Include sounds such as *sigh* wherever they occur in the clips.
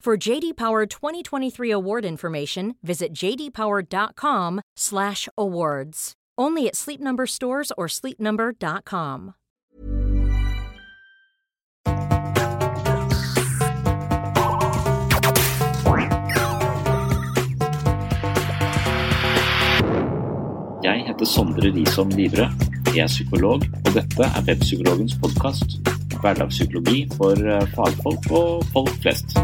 For JD Power 2023 award information, visit jdpower.com/awards. Only at Sleep Number stores or sleepnumber.com. Jeg heter Sondre Risom Livre. Jeg er psykolog, og dette er Webpsykologens podkast. Hverdagspsykologi for eh, fagfolk og folk flest.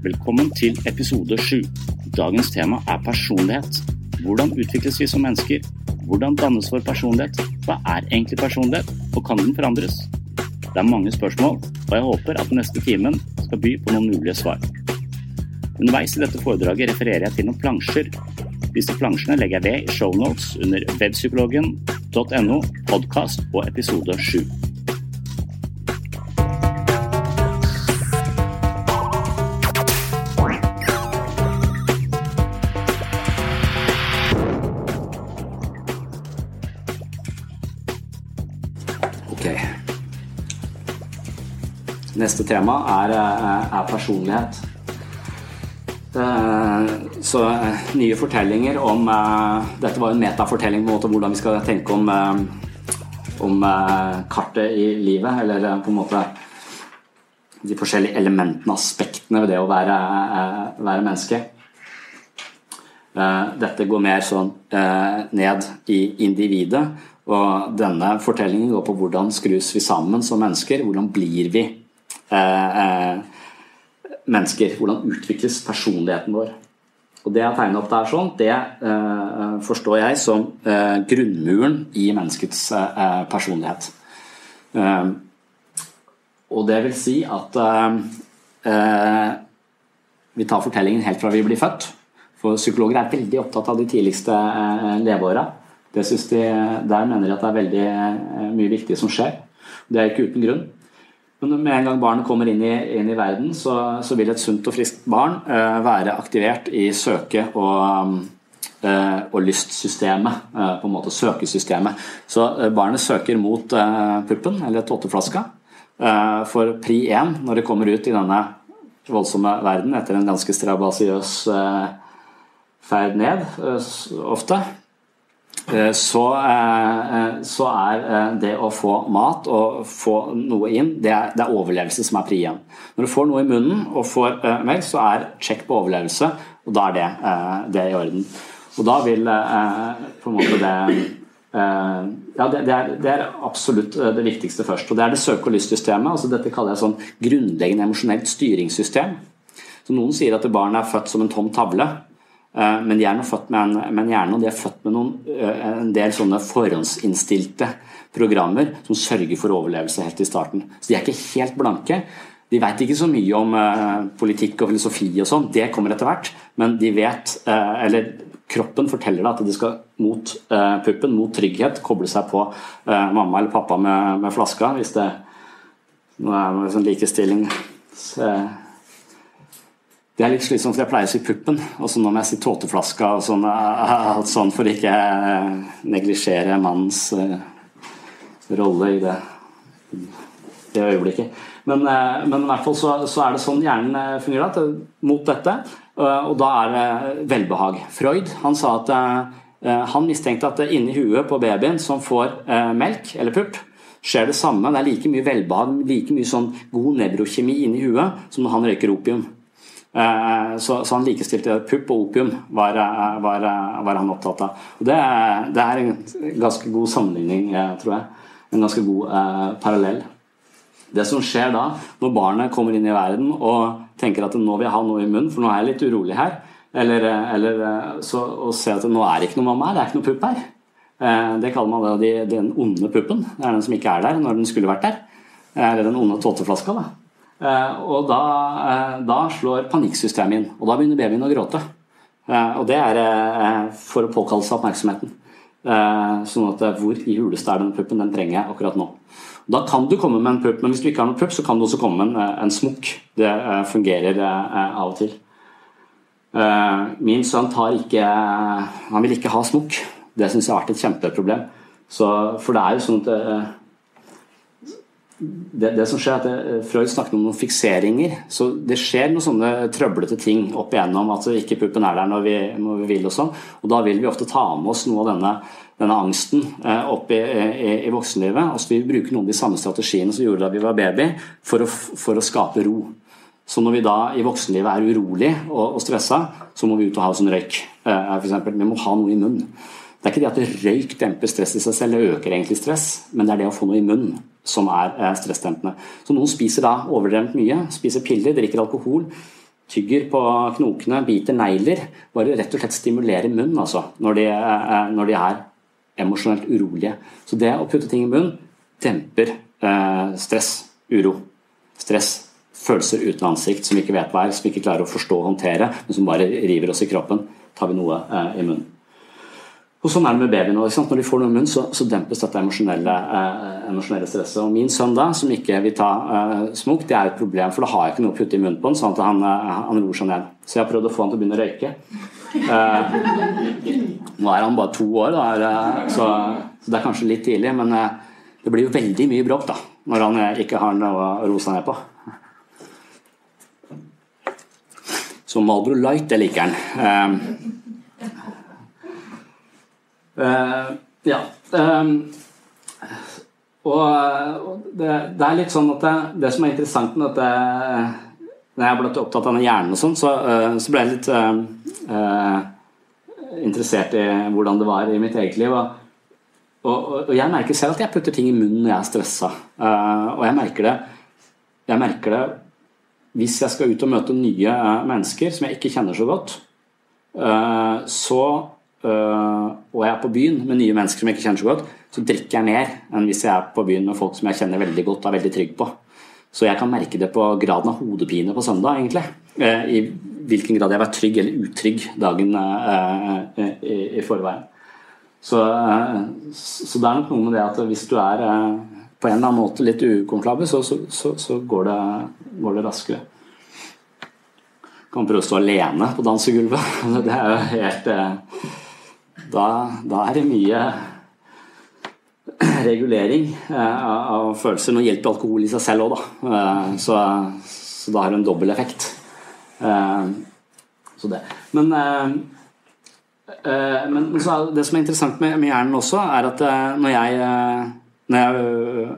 Velkommen til episode sju. Dagens tema er personlighet. Hvordan utvikles vi som mennesker? Hvordan dannes vår personlighet? Hva er egentlig personlighet, og kan den forandres? Det er mange spørsmål, og jeg håper at den neste timen skal by på noen mulige svar. Underveis i dette foredraget refererer jeg til noen plansjer. Disse plansjene legger jeg ved i shownotes under webpsykologen.no, podkast og episode sju. Neste tema er, eh, er personlighet. Eh, Så eh, nye fortellinger om Dette var en metafortelling på en måte hvordan vi skal tenke om, om kartet i livet, eller på en måte de forskjellige elementene, aspektene ved det å være, være menneske. Dette går mer sånn ned i individet, og denne fortellingen går på hvordan skrus vi sammen som mennesker, hvordan blir vi mennesker, hvordan utvikles personligheten vår. Og Det jeg tegner opp der sånn, det eh, forstår jeg som eh, grunnmuren i menneskets eh, personlighet. Eh, og det vil si at eh, eh, vi tar fortellingen helt fra vi blir født. For psykologer er veldig opptatt av de tidligste eh, leveåra. De, der mener de at det er veldig eh, mye viktig som skjer. Det er ikke uten grunn. Men med en gang barnet kommer inn i, inn i verden, så, så, vil et sunt og friskt barn eh, være aktivert i søke- og, eh, og lystsystemet. Eh, på en måte søkesystemet. Så eh, barnet søker mot eh, puppen, eller tåteflaska. Eh, for pri 1, når det kommer ut i denne voldsomme verden etter en ganske strabasiøs ferd ned, ofte, så, så, er det å få mat og få noe inn, det er, det er overlevelse som er pri igjen. Når du får noe i munnen og får melk, så er check på overlevelse, og da er det, det i orden. Og da vil på en måte det ja, det, er, det, er, absolutt det viktigste først. Og det er det søke- og lystsystemet. altså Dette kaller jeg sånn grunnleggende emosjonelt styringssystem. Så Noen sier at barn er født som en tom tavle. Men de er nå født med en, med en hjerne, og de er født med noen, en del sånne forhåndsinnstilte programmer som sørger for overlevelse helt i starten. Så de er ikke helt blanke. De vet ikke så mye om uh, politikk og filosofi og sånn, det kommer etter hvert. Men de vet, eller kroppen forteller deg at de skal mot eh, puppen, mot trygghet, koble seg på eh, mamma eller pappa med, med flaska. Hvis det nå er det sånn likestilling så, Det er litt slitsomt, for jeg pleier å si puppen, og så nå må jeg si tåteflaska og sånn, sånn for ikke neglisjere mannens rolle i det, det øyeblikket. Men, men, i hvert fall så, så, er det sånn hjernen fungerer, at mot dette. Og da er det velbehag. Freud han sa at han mistenkte at inni huet på babyen som får melk eller pupp, skjer det samme. Det er like mye velbehag, like mye sånn god nevrokjemi inni huet som når han røyker opium. Så, så han likestilte pupp og opium, var, var, var han opptatt av. Det, det, er en ganske god sammenligning, tror jeg. En ganske god eh, parallell. Det som skjer da, når barnet kommer inn i verden og tenker at nå vil jeg ha noe i munnen, for nå er jeg litt urolig her, eller, eller så, og ser at nå er det ikke noe mamma her, det er ikke noe pupp her. Det kaller man det den onde puppen. Det er den som ikke er der når den skulle vært der. Eller den onde tåteflaska. Da. Og da, da slår panikksystemet inn, og da begynner babyen å gråte. Og det er for å påkalle seg oppmerksomheten. Sånn at hvor i huleste er den puppen? Den trenger jeg akkurat nå. Da kan du komme med en pupp, men hvis du ikke har noen pupp, så kan du også komme med en, en smokk. Det fungerer av og til. Min sønn ikke Han vil ikke ha smokk. Det syns jeg har vært et kjempeproblem. Så, for det er jo sånn at det, det, som skjer er at Freud snakket om noen fikseringer. Så det skjer noen sånne trøblete ting opp igjennom at ikke puppen er der når vi, når vi vil. Og sånn. Og da vil vi ofte ta med oss noe av denne, denne angsten opp i, i, i voksenlivet. Og så vil vi bruke noen av de samme strategiene som vi gjorde da vi var baby, for å, for å skape ro. Så når vi da i voksenlivet er urolig og, og stressa, så må vi ut og ha sånn røyk. For eksempel. vi må ha noe i munnen. Det er ikke det at røyk demper stress i seg selv, det øker egentlig stress, men det er det å få noe i munnen som er stressdempende. Så noen spiser da overdrevent mye, spiser piller, drikker alkohol, tygger på knokene, biter negler. Bare rett og slett stimulerer munnen altså, når, de, når de er emosjonelt urolige. Så det å putte ting i munnen demper eh, stress, uro. Stress, følelser uten ansikt som vi ikke vet hva er, som vi ikke klarer å forstå og håndtere, men som bare river oss i kroppen. Tar vi noe eh, i munnen. Og Sånn er det med babyen. Når de får noe i munnen, så, så, dempes dette emosjonelle, eh, stresset. Og Min sønn, da, som ikke vil ta eh, smokk, det er et problem, for da har jeg ikke noe å putte i munnen på han, sånn at han, han roer seg ned. Så jeg har prøvd å få han til å begynne å røyke. Eh, nå er han bare to år, da, så, så, det er kanskje litt tidlig. Men eh, det blir jo veldig mye bråk da, når han eh, ikke har noe å roe seg ned på. Så Malbro Light, det liker han. Eh, Uh, ja. Um, og det, det, er litt sånn at det, det som er interessant med dette Når jeg ble opptatt av hjernen og sånn, så, uh, så, ble jeg litt uh, interessert i hvordan det var i mitt eget liv. Og, og, og, jeg merker selv at jeg putter ting i munnen når jeg er stressa. og jeg merker det jeg merker det hvis jeg skal ut og møte nye mennesker som jeg ikke kjenner så godt. så Uh, og jeg er på byen med nye mennesker som jeg ikke kjenner så godt, så drikker jeg mer enn hvis jeg er på byen med folk som jeg kjenner veldig godt og er veldig trygg på. Så jeg kan merke det på graden av hodepine på søndag, egentlig. Uh, I hvilken grad jeg var trygg eller utrygg dagen uh, i, forveien. Så, så, det er nok noe med det at hvis du er på en eller annen måte litt ukomfortabel, så, så, så går, det, går, det, raskere. Kan prøve å stå alene på dansegulvet. *laughs* Det er jo helt da, da er det mye regulering eh, av følelser. Nå hjelper alkohol i seg selv òg, da. Eh, så, så da har det en dobbel effekt. Eh, så det. Men, men det som er interessant med, med hjernen også, er at når jeg, når jeg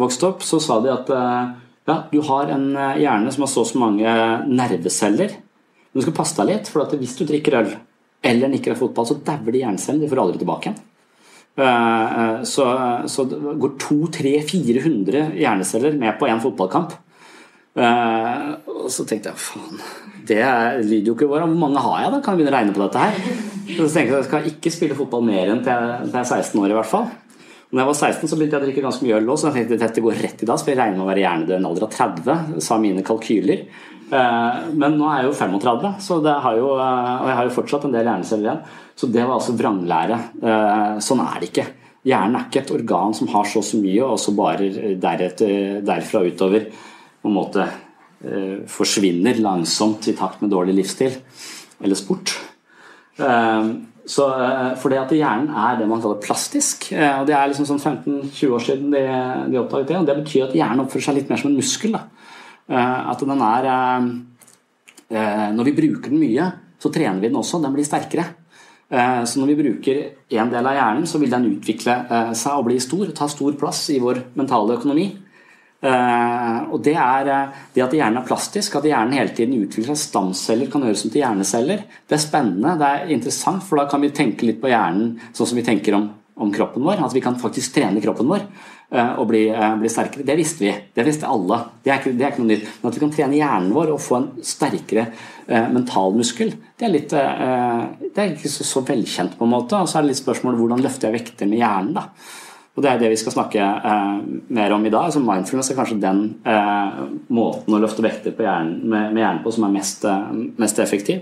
vokste opp, så sa de at ja, du har en hjerne som har så så mange nerveceller. Men du skal passe deg litt, for hvis du drikker øl eller nikker av fotball, så dauer de jernceller De får aldri tilbake igjen. Eh, eh, så, så det går 200-400 hjerneceller med på én fotballkamp. Eh, og så tenkte jeg faen, det lyder jo ikke vår. Hvor mange har jeg, da? Kan jeg begynne å regne på dette her? Så tenkte jeg jeg skal ikke spille fotball mer enn til jeg er 16 år, i hvert fall. Når jeg var 16, så begynte jeg å drikke ganske mye øl òg, så jeg tenkte dette går rett i dag. Så jeg regner med å være hjernedød i en alder av 30, sa mine kalkyler. Men nå er jeg jo 35, så det har jo, og jeg har jo fortsatt en del hjerneceller igjen. Så det var altså vranglære. Sånn er det ikke. Hjernen er ikke et organ som har så så mye, og så bare deretter, derfra utover på en måte forsvinner langsomt i takt med dårlig livsstil eller sport. Så, eh, det at hjernen er det man kaller plastisk. Eh, og Det er liksom sånn 15-20 år siden de, de, oppdaget det. og Det betyr at hjernen oppfører seg litt mer som en muskel. Da. Eh, at den er Når vi bruker den mye, så trener vi den også. Den blir sterkere. Så når vi bruker en del av hjernen, så vil den utvikle seg og bli stor. Ta stor plass i vår mentale økonomi. Uh, og det er uh, det at hjernen er plastisk, at hjernen hele tiden utvikler seg. Stamceller kan høres ut til hjerneceller. Det er spennende, det er interessant, for da kan vi tenke litt på hjernen sånn som vi tenker om, om kroppen vår. At vi kan faktisk trene kroppen vår uh, og bli, bli, sterkere. Det visste vi. Det visste alle. Det er, ikke, det er, ikke, noe nytt. Men at vi kan trene hjernen vår og få en sterkere mental muskel, det er, litt, det er ikke så, så, velkjent, på en måte. Og så er det litt spørsmål hvordan løfter jeg vekter med hjernen. da og Det er det vi skal snakke eh, mer om i dag. Altså mindfulness er kanskje den eh, måten å løfte vekter hjernen, med, med, hjernen på som er mest, eh, mest effektiv.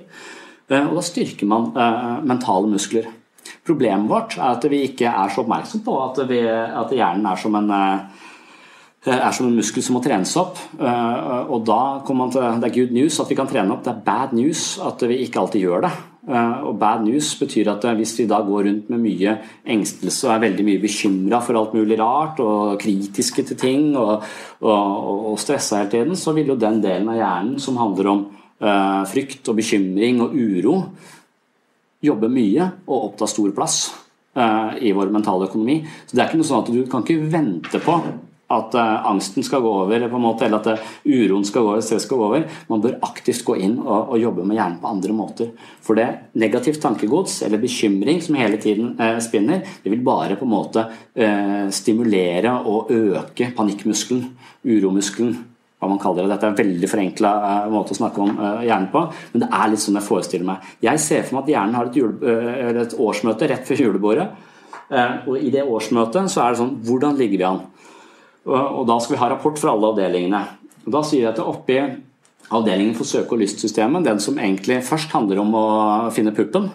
Eh, og da styrker man eh, mentale muskler. Problemet vårt er at vi ikke er så oppmerksom på at, vi, at hjernen er som, en, eh, er som en muskel som må trenes opp. Og da kommer man til Det er good news at vi kan trene opp, det er bad news at vi ikke alltid gjør det. Eh, og bad news betyr at eh, hvis vi da går rundt med mye engstelse og er veldig mye bekymra for alt mulig rart og kritiske til ting og, og, og stressa hele tiden, så vil jo den delen av hjernen som handler om uh, frykt og bekymring og uro, jobbe mye og oppta stor plass uh, i vår mentale økonomi. Så det er ikke noe sånn at du kan ikke vente på at uh, angsten skal gå over, en måte, eller at uh, uroen skal gå over, stress skal gå over. Man bør aktivt gå inn og, og, jobbe med hjernen på andre måter. For det negativt tankegods eller bekymring som hele tiden uh, spinner, det vil bare på en måte stimulere og øke panikkmuskelen, uromuskelen. Hva man kaller det. Dette er en veldig forenkla måte å snakke om hjernen på, men det er litt sånn jeg forestiller meg. Jeg ser for meg at hjernen har et, jule, et årsmøte rett før julebordet. Og I det årsmøtet så er det sånn Hvordan ligger vi an? Og da skal vi ha rapport fra alle avdelingene. Og da sier jeg at oppi avdelingen for søke- og lystsystemet, den som egentlig først handler om å finne puppen,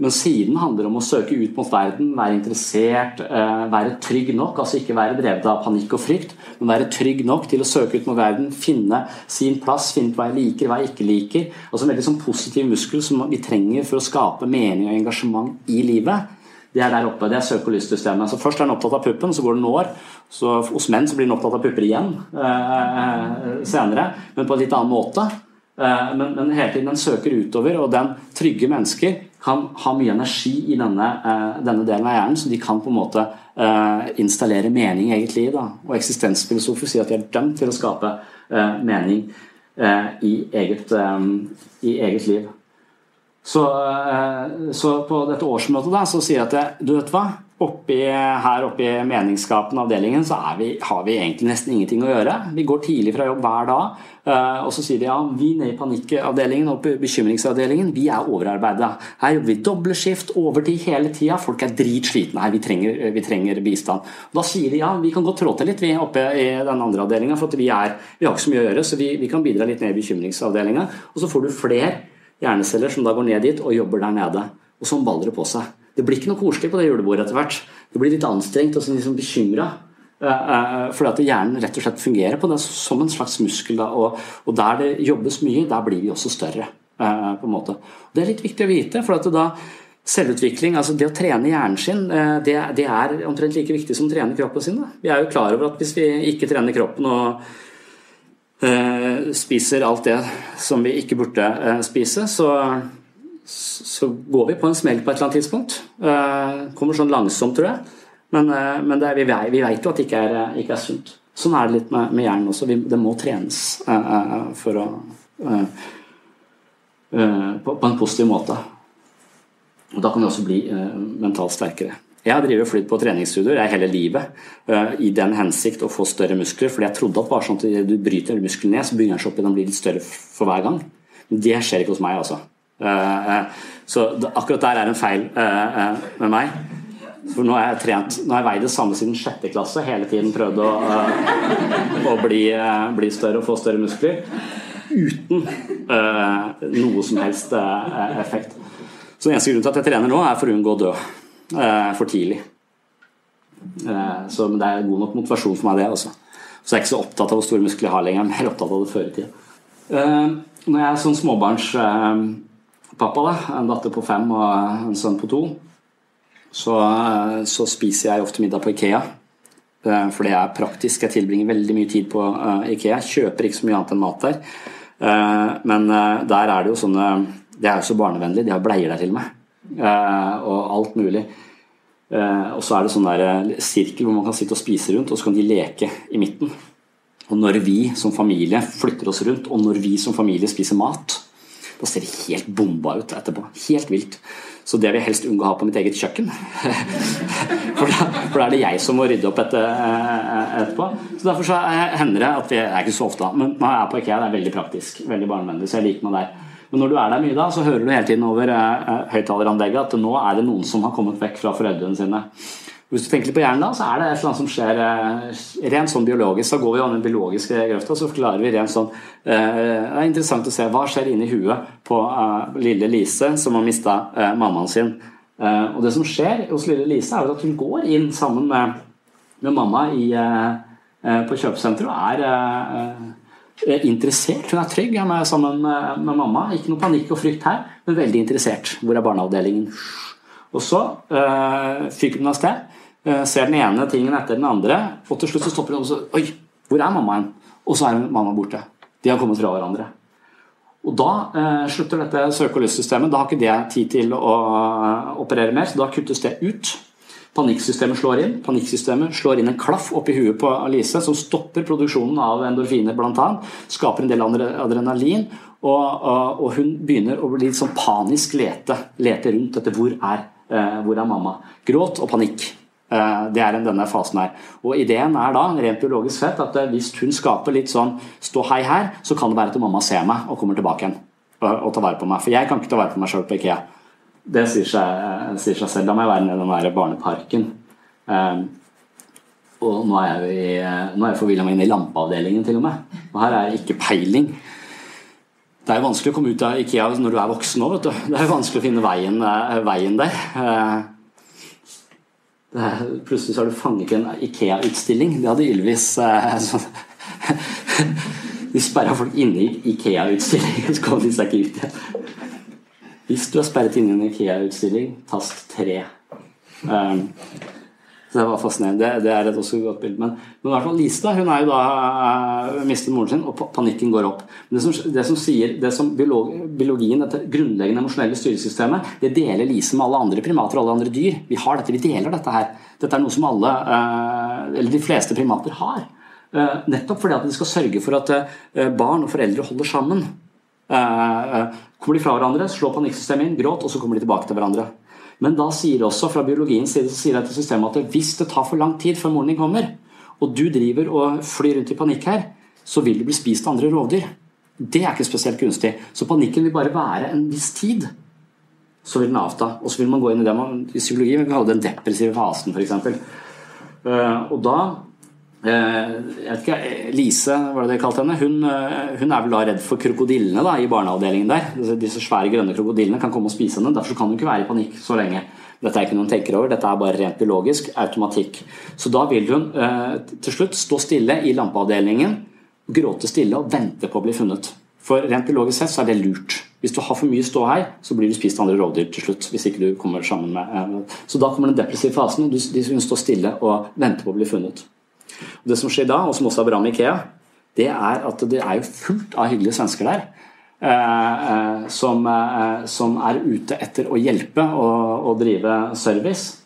men siden handler om å søke ut mot verden, være interessert, eh, være trygg nok. Altså ikke være drevet av panikk og frykt, men være trygg nok til å søke ut mot verden, finne sin plass, finne hva jeg liker, hva jeg ikke liker. Altså En veldig sånn positiv muskel som vi trenger for å skape mening og engasjement i livet. Det er der oppe. Det er søk- og lystsystemet. Så først er den opptatt av puppen, så går den år. Så hos menn så blir den opptatt av pupper igjen eh, senere, men på en litt annen måte. Eh, men, men, hele tiden den søker utover, og den trygge mennesker kan ha mye energi i denne, eh, denne delen av hjernen, så de kan på en måte eh, installere mening i eget liv. Da. Og eksistensfilosofer sier at de er dømt til å skape eh, mening eh, i eget, i eget liv. Så, eh, så, på dette årsmøtet da, så sier jeg at du vet hva, oppi, her oppe i meningsskapende avdelingen så vi, har vi egentlig nesten ingenting å gjøre. Vi går tidlig fra jobb hver dag, eh, og så sier de ja, vi nede i panikkavdelingen og bekymringsavdelingen vi er overarbeida. Her jobber vi dobbeltskift, overtid hele tida. Folk er dritslitne her, vi trenger, vi trenger bistand. Og da sier de ja, vi kan godt trå til litt vi oppe i den andre avdelinga, for vi, er, vi, har ikke så mye å gjøre, så vi, vi kan bidra litt ned i bekymringsavdelinga. Og så får du flere hjerneceller som da går ned dit og jobber der nede. Og sånn baller det på seg. Det blir ikke noe koselig på det julebordet etter hvert. Det blir litt anstrengt og sånn liksom bekymra. Uh, uh, fordi at hjernen rett og slett fungerer på det som en slags muskel. Og, der det jobbes mye, der blir vi også større. På en måte. Det er litt viktig å vite, for at da selvutvikling, altså det å trene hjernen sin, det, det, er omtrent like viktig som å trene kroppen sin. Da. Vi er jo klar over at hvis vi ikke trener kroppen og Eh, spiser alt det som vi ikke burde eh, spise, så, så går vi på en smell på et eller annet tidspunkt. Eh, kommer sånn langsomt, tror jeg. Men, men er, vi, vi, vet jo at det ikke er, ikke er sunt. Sånn er det litt med, med hjernen også. Vi, det må trenes for å på, på en positiv måte. Og da kan vi også bli mentalt sterkere. Jeg har drevet flydd på treningsstudier hele livet uh, i den hensikt å få større muskler. fordi jeg trodde at bare sånn at du bryter muskelen ned, så begynner den seg opp og den blir litt større for hver gang. Men det skjer ikke hos meg, altså. Uh, så akkurat der er en feil med meg. For nå har jeg trent Nå har jeg veid det samme siden sjette klasse. Hele tiden prøvd å, å bli, bli, større og få større muskler. uten noe som helst effekt. Så den eneste grunnen til at jeg trener nå, er for å unngå å dø for tidlig. så det er god nok motivasjon for meg, det. også. Så jeg er ikke så opptatt av hvor store muskler jeg har lenger, er mer opptatt av det før i tida. når jeg er sånn småbarnspappa, da, en datter på fem og en sønn på to, så, så spiser jeg ofte middag på Ikea. Eh, for det er praktisk. Jeg tilbringer veldig mye tid på Ikea. Kjøper ikke så mye annet enn mat der. Men der er det jo sånne Det er jo så barnevennlig. De har bleier der til og med. Og alt mulig. og så er det sånn der sirkel hvor man kan sitte og spise rundt, og så kan de leke i midten. Og når vi som familie flytter oss rundt, og når vi som familie spiser mat, da ser det helt bomba ut etterpå. Helt vilt. Så det vil jeg helst unngå å ha på mitt eget kjøkken. *laughs* for, da, for da er det jeg som må rydde opp etter, eh, etterpå. Så Derfor så hender det at vi er ikke så ofte, men når jeg er på IKEA, det er veldig praktisk. Veldig barnevennlig, så jeg liker meg der. Men når du er der mye, da, så hører du hele tiden over uh, høyttaleranlegget at nå er det noen som har kommet vekk fra foreldrene sine. Hvis du tenker litt på hjernen, da, så er det et eller annet som skjer eh, rent sånn biologisk. Da går vi an den biologiske grøfta, så forklarer vi rent sånn eh, Det er interessant å se hva skjer inni huet på eh, lille Lise som har mista mammaen sin. Og det som skjer hos lille Lise, er at hun går inn sammen med, med mamma i, på kjøpesenteret og er interessert. Hun er trygg. Hun er sammen med, med mamma. Ikke noe panikk og frykt her, men veldig interessert. Hvor er barneavdelingen? Og så øh, fyker hun av sted. Øh, ser den ene tingen etter den andre, og til slutt så stopper hun og så Oi, hvor er mammaen? Og så er mamma borte. De har kommet fra hverandre. Og Da øh, slutter dette søke- og lystsystemet. Da har ikke det tid til å uh, operere mer, så da kuttes det ut. Panikksystemet slår inn. Panikksystemet slår inn en klaff oppi huet på Alice som stopper produksjonen av endorfiner bl.a. Skaper en del adrenalin. Og, og, hun begynner å bli sånn panisk lete, lete rundt etter hvor er, uh, hvor er mamma. Gråt og panikk. Eh, det er denne fasen her. Og Ideen er da rent biologisk sett at eh, hvis hun skaper litt sånn stå hei her, så kan det være at mamma ser meg og kommer tilbake igjen og tar vare på meg. For jeg kan ikke ta vare på meg sjøl på Ikea. Det sier seg, sier seg, selv. Da må jeg være i den der barneparken. Um, og nå er jeg, i, nå er jeg forvilla meg inn i lampeavdelingen, til og med. Og her er jeg ikke peiling. Det er jo vanskelig å komme ut av Ikea når du er voksen òg, vet du. Det er jo vanskelig å finne veien, veien der. Uh, er, plutselig så har du fanget en Ikea-utstilling. Det hadde Ylvis eh, *laughs* sånn, De sperra folk inne i Ikea-utstillingen, så kom de seg ikke ut igjen. Hvis du er sperret inne i en Ikea-utstilling, tast tre. Um, så Det var fascinerende. Det, det er et også godt bilde. Men, men i hvert fall Lise hun er jo da uh, mistet moren sin, og panikken går opp. Det som, det som, sier, det som biolog, biologien, dette grunnleggende emosjonelle styresystemet, det deler Lise med alle andre primater og alle andre dyr. Vi har dette, vi deler dette her. Dette er noe som alle, uh, eller de fleste primater har. Uh, nettopp fordi at de skal sørge for at barn og foreldre holder sammen. Kommer de fra hverandre, slår panikksystemet inn, gråt, og så kommer de tilbake til hverandre. Men da sier også fra biologiens side så sier dette systemet at hvis det tar for lang tid før moren din kommer, og du driver og flyr rundt i panikk her, så vil du bli spist av andre rovdyr. Det er ikke spesielt kunstig. Så panikken vil bare være en viss tid. Så vil den avta. Og så vil man gå inn i det man i psykologi vi kalle den depressive fasen, f.eks. Uh, og da Eh, jeg vet ikke, Lise, var det det kalte henne, hun, eh, hun, er vel da redd for krokodillene da, i barneavdelingen der. Disse svære grønne krokodillene kan komme og spise henne. Derfor kan hun ikke være i panikk så lenge. Dette er ikke noe hun tenker over, dette er bare rent biologisk automatikk. Så da vil hun eh, til slutt stå stille i lampeavdelingen, gråte stille og vente på å bli funnet. For rent biologisk sett så er det lurt. Hvis du har for mye stå her, så blir du spist av andre rovdyr til slutt. hvis ikke du kommer sammen med... Så da kommer den depressive fasen, hun står stille og venter på å bli funnet. Det som skjer da, og som også er bra med Ikea, det er at det er jo fullt av hyggelige svensker der. Eh, eh, som, eh, som, er ute etter å hjelpe og, og drive service.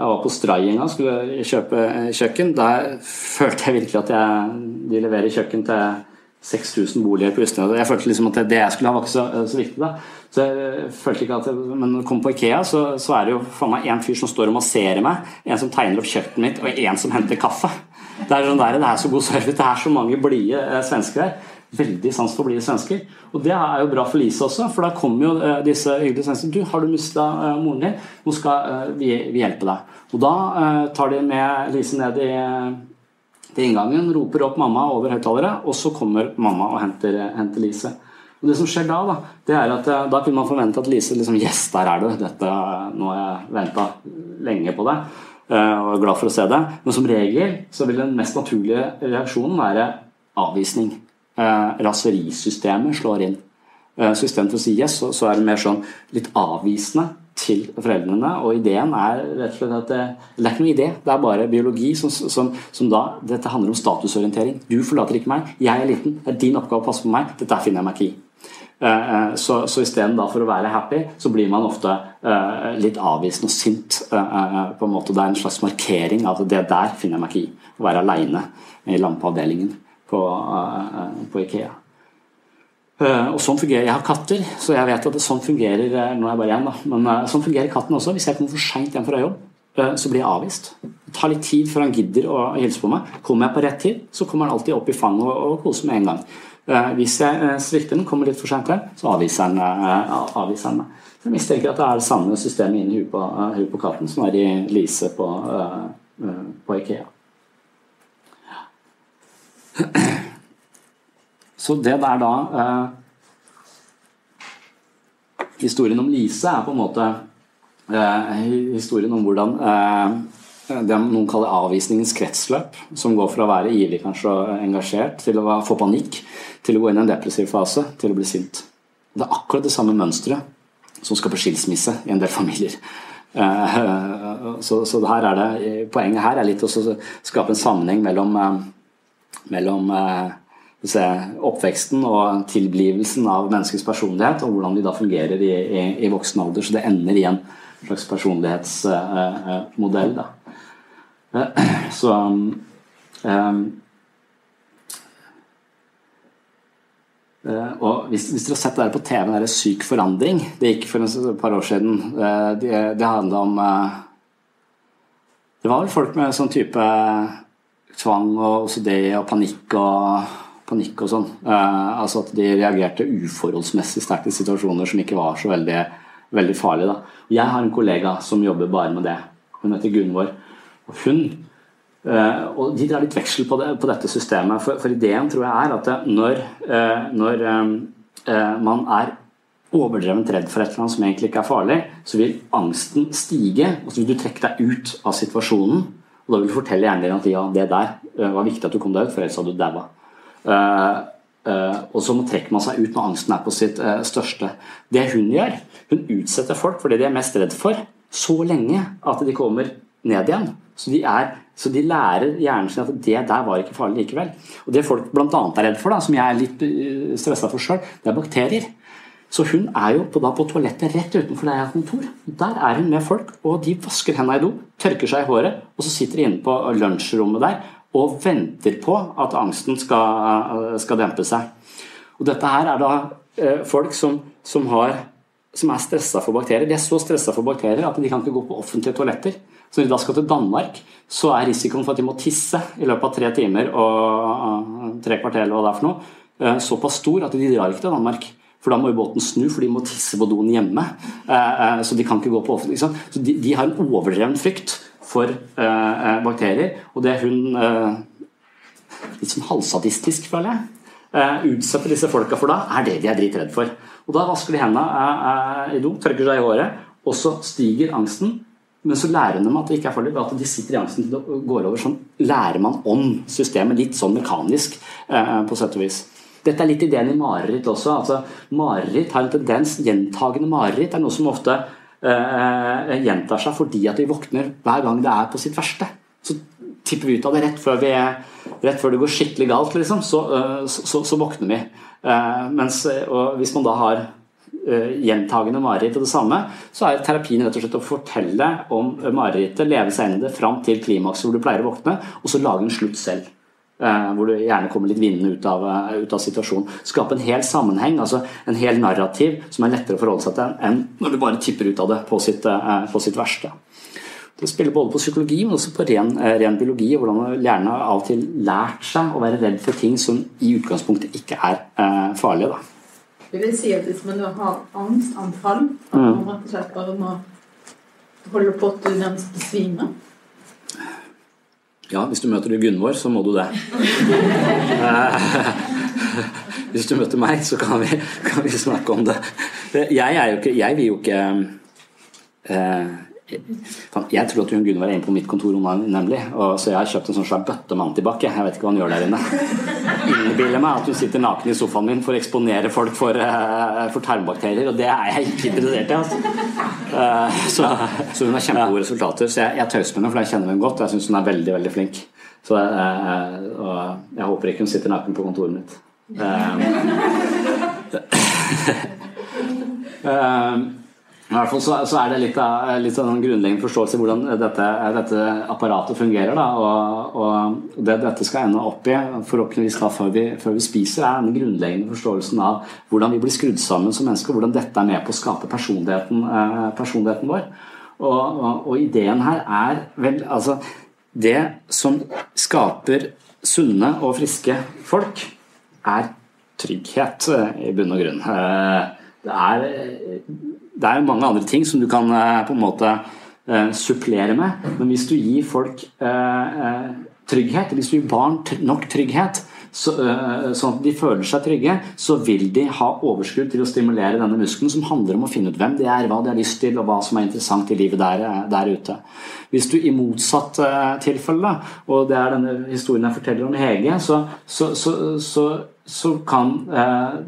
Jeg var på Stray en gang, skulle kjøpe kjøkken. Der følte jeg virkelig at jeg, de leverer kjøkken til 6000 boliger på Østlandet. Jeg følte liksom at det jeg skulle ha, var ikke så, så viktig. da. Så jeg følte ikke at jeg, Men når jeg kom på Ikea, så, så er det jo faen meg en fyr som står og masserer meg, en som tegner opp kjøkkenet mitt, og en som henter kaffe. Det er, sånn der, det er så god service. Det er så mange blide eh, svensker her. Veldig sans for blide svensker. Og det er jo bra for Lise også, for da kommer jo eh, disse hyggelige svenskene. Du, har du mista eh, moren din? Nå skal vi, vi, hjelpe deg. Og da tar de med Lise ned i til inngangen, roper opp mamma over høyttalere, og så kommer mamma og henter, henter Lise. Og det som skjer Da da, det er at eh, da kunne man forvente at Lise liksom Yes, der er du. Dette, nå har jeg venta lenge på eh, og er glad for å se deg. Men som regel så vil den mest naturlige reaksjonen være avvisning. Eh, raserisystemet slår inn. Så istedenfor å si yes, så er det mer sånn litt avvisende til foreldrene. Og ideen er rett og slett at det, det er ikke noen idé, det er bare biologi som, som, som, da Dette handler om statusorientering. Du forlater ikke meg, jeg er liten, det er din oppgave å passe på meg, dette finner jeg meg ikke i. Eh, eh, så, så for å være happy, så blir man ofte litt avvisende og sint. På en måte. Det er en slags markering av at det der finner jeg meg ikke i. Å være aleine i lampeavdelingen på, på Ikea. Eh, og sånn fungerer, Jeg har katter, så jeg vet at det sånn fungerer eh, nå er jeg bare igjen da, men eh, sånn fungerer katten også. Hvis jeg kommer for seint hjem fra jobb, så blir jeg avvist. Det tar litt tid før han gidder å hilse på meg. Kommer jeg på rett tid, så kommer han alltid opp i fanget og, og koser med en gang. Hvis jeg svikter den, kommer litt for seint så avviser han, meg. Jeg mistenker at det er det samme systemet inni huet på, huet på katten som er i Lise på, på Ikea. Så det der da eh, Historien om Lise er på en måte eh, historien om hvordan eh, det noen kaller avvisningens kretsløp, som går fra å være ivrig kanskje og engasjert til å få panikk, til å gå inn i en depressiv fase, til å bli sint. Det er akkurat det samme mønsteret som skaper skilsmisse i en del familier. Eh, så, så her er det, poenget her er litt å skape en sammenheng mellom, eh, mellom eh, oppveksten og tilblivelsen av menneskets personlighet, og hvordan de da fungerer i, i, i voksen alder. Så det ender i en slags personlighetsmodell. Da. Så um, og hvis, hvis, dere har sett det der på TV, den Syk forandring Det gikk for et par år siden. Det, det handla om Det var vel folk med sånn type tvang og OCD og panikk og panikk og sånn. Eh, altså at de reagerte uforholdsmessig sterkt i situasjoner som ikke var så veldig, veldig farlige. Da. Jeg har en kollega som jobber bare med det. Hun heter Gunvor. Og hun eh, og De drar litt veksel på, det, på dette systemet. For, for, ideen tror jeg er at når, eh, når man er overdrevent redd for et eller annet som egentlig ikke er farlig, så vil angsten stige, og så vil du trekke deg ut av situasjonen. Og da vil du fortelle hjernen din at ja, det der var viktig at du kom deg ut, for ellers hadde du daua. Uh, uh, og så trekker man seg ut når angsten er på sitt uh, største. Det hun gjør, hun utsetter folk for det de er mest redd for, så lenge at de kommer ned igjen. Så de, er, så de lærer hjernen sin at det der var ikke farlig likevel. Og Det folk bl.a. er redd for, da, som jeg er litt stressa for sjøl, det er bakterier. Så hun er jo på, da, på toalettet rett utenfor der jeg har kontor. Der er hun med folk, og de vasker hendene i do, tørker seg i håret, og så sitter de inne på lunsjrommet der og venter på at angsten skal, skal dempe seg. Og dette her er da eh, folk som, som, har, som er stressa for bakterier. De er så stressa for bakterier at de kan ikke gå på offentlige toaletter. Så når de da skal til Danmark, så er risikoen for at de må tisse i løpet av tre timer og tre kvarter eller hva det er for noe, eh, såpass stor at de drar ikke til Danmark. For da må jo båten snu, for de må tisse på doen hjemme. Eh, så de kan ikke gå på offentlig. Så de, de har en overdreven frykt for eh, eh, bakterier. Og det hun eh, litt sånn halvsadistisk, føler jeg, utsetter disse folka for da, er det de er dritredd for. Og Da vasker de hendene i do, tørker seg i håret, og så stiger angsten. Men så lærer de at det ikke er farlig, at de sitter i angsten til det går over. Sånn lærer man om systemet, litt sånn mekanisk på sett og vis. Dette er litt ideen i mareritt også. altså Mareritt har en tendens, Gjentagende mareritt er noe som ofte uh, gjentar seg fordi at vi våkner hver gang det er på sitt verste. Så tipper vi ut av det rett før, vi, rett før det går skikkelig galt, liksom, så, uh, så, så, så, våkner vi. Mens, hvis man da har gjentagende mareritt og det samme, så er terapien rett og slett å fortelle om marerittet, leve seg inn i det fram til klimakset hvor du pleier å våkne, og så lage en slutt selv. Eh, hvor du gjerne kommer litt vinnende ut av, eh, ut av, situasjonen. Skape en hel sammenheng, altså en hel narrativ som er lettere å forholde seg til enn når du bare tipper ut av det på sitt, eh, på sitt verste. Det spiller både på psykologi, men også på ren, ren biologi. og Hvordan hjernen har av og til lært seg å være redd for ting som i utgangspunktet ikke er eh, farlige. Da. Vil det si at hvis man har angstanfall, at man mm. rett og slett bare må holde på til du nærmest besvimer? Ja, hvis du møter Gunvor, så må du det. *laughs* hvis du møter meg, så kan vi, kan vi snakke om det. Jeg, ikke, jeg vil jo ikke eh, jeg tror at hun Gunvor er inne på mitt kontor, nemlig. Og, så jeg har kjøpt en sånn svær bøtte med antibac. Jeg vet ikke hva hun gjør der inne. *laughs* Innbiller meg at hun sitter naken i sofaen min for å eksponere folk for, uh, for tarmbakterier, og det er jeg ikke interessert i. Altså. Uh, så, så, hun har kjempegode resultater. Så jeg, jeg tøyser med henne, for jeg kjenner henne godt. Og Jeg syns hun er veldig, veldig flink. Så uh, og jeg håper ikke hun sitter naken på kontoret mitt. Uh, *laughs* *laughs* I hvert fall så, så er det litt av, litt av en grunnleggende forståelse i hvordan dette, dette, apparatet fungerer. Da, og, og det dette skal ende opp i, forhåpentligvis da før vi, før vi, spiser, er den grunnleggende forståelsen av hvordan vi blir skrudd sammen som mennesker. Hvordan dette er med på å skape personligheten, eh, personligheten vår. Og, og, og, ideen her er vel altså Det som skaper sunne og friske folk, er trygghet, eh, i bunn og grunn. Eh, det er det er mange andre ting som du kan eh, på en måte eh, supplere med. Men hvis du gir folk eh, trygghet, hvis du gir barn nok trygghet, så, sånn at de føler seg trygge, så vil de ha overskudd til å stimulere denne muskelen, som handler om å finne ut hvem de er, hva de har lyst til, og hva som er interessant i livet der, der ute. Hvis du i motsatt tilfelle, og det er denne historien jeg forteller om Hege, så, så, så kan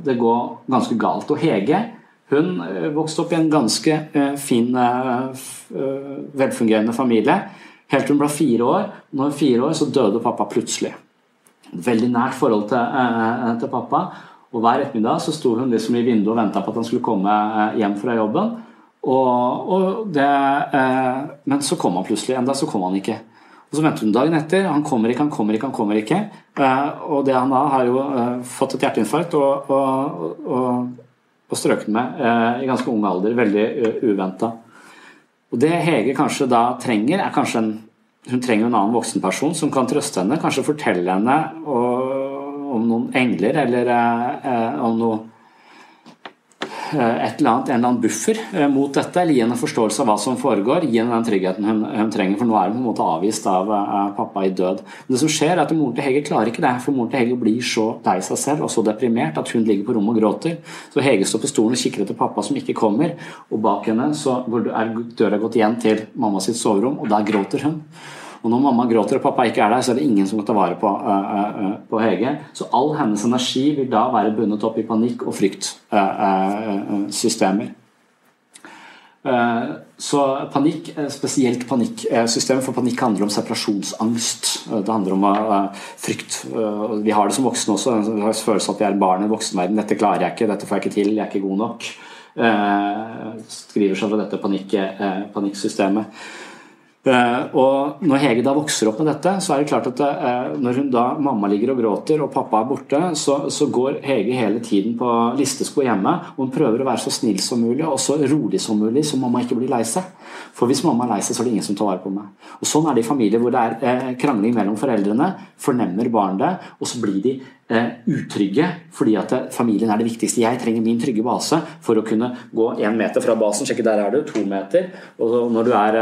det gå ganske galt. Og Hege hun eh, vokste opp i en ganske eh, fin, eh, velfungerende familie. Helt til hun ble fire år. Når hun var fire år, så døde pappa plutselig. Veldig nært forhold til, til pappa. Og Hver ettermiddag så sto hun liksom i vinduet og venta på at han skulle komme hjem fra jobben. Og, og det, men så kom han plutselig. Enda så kom han ikke. Og Så ventet hun dagen etter. Han kommer ikke, han kommer ikke, han kommer ikke. Og det han da har jo fått et hjerteinfarkt og, og, og og strøket med eh, i ganske ung alder. Veldig uventa. Og det Hege kanskje da trenger, er kanskje en hun trenger en annen voksenperson som kan trøste henne. Kanskje fortelle henne om noen engler eller eh, om noe Eh, et eller annet, en eller annen buffer eh, mot dette, eller gi henne en forståelse av hva som foregår. Gi henne den tryggheten hun, hun trenger, for nå er hun på en måte avvist av uh, pappa i død. Men det som skjer er at Moren til Hege klarer ikke det, for moren til Hege blir så lei seg selv og så deprimert at hun ligger på rommet og gråter. Så Hege står på stolen og kikker etter pappa som ikke kommer, og bak henne så er døra gått igjen til mamma sitt soverom, og der gråter hun. Og når mamma gråter og pappa ikke er der, så er det ingen som kan ta vare på, uh, uh, på Hege. Så all hennes energi vil da være bundet opp i panikk- og fryktsystemer. Så panikk, spesielt panikksystemet, for panikk handler om separasjonsangst. Det handler om frykt. Vi har det som voksne også. Vi har følelse av at vi er barn i voksenverden. 'Dette klarer jeg ikke, dette får jeg ikke til, jeg er ikke god nok'. Skriver seg fra dette panikk, panikksystemet. Uh, og når Hege da vokser opp med dette, så er det klart at uh, når hun da mamma ligger og gråter og pappa er borte, så, så går Hege hele tiden på listesko hjemme. Og hun prøver å være så snill som mulig og så rolig som mulig, så mamma ikke blir lei seg. For hvis mamma er lei seg, så er det ingen som tar vare på meg. Og Sånn er det i familier hvor det er uh, krangling mellom foreldrene. Fornemmer barn det, og så blir de utrygge fordi at familien er det viktigste. Jeg trenger min trygge base for å kunne gå én meter fra basen, sjekke der er du, to meter. Og når du er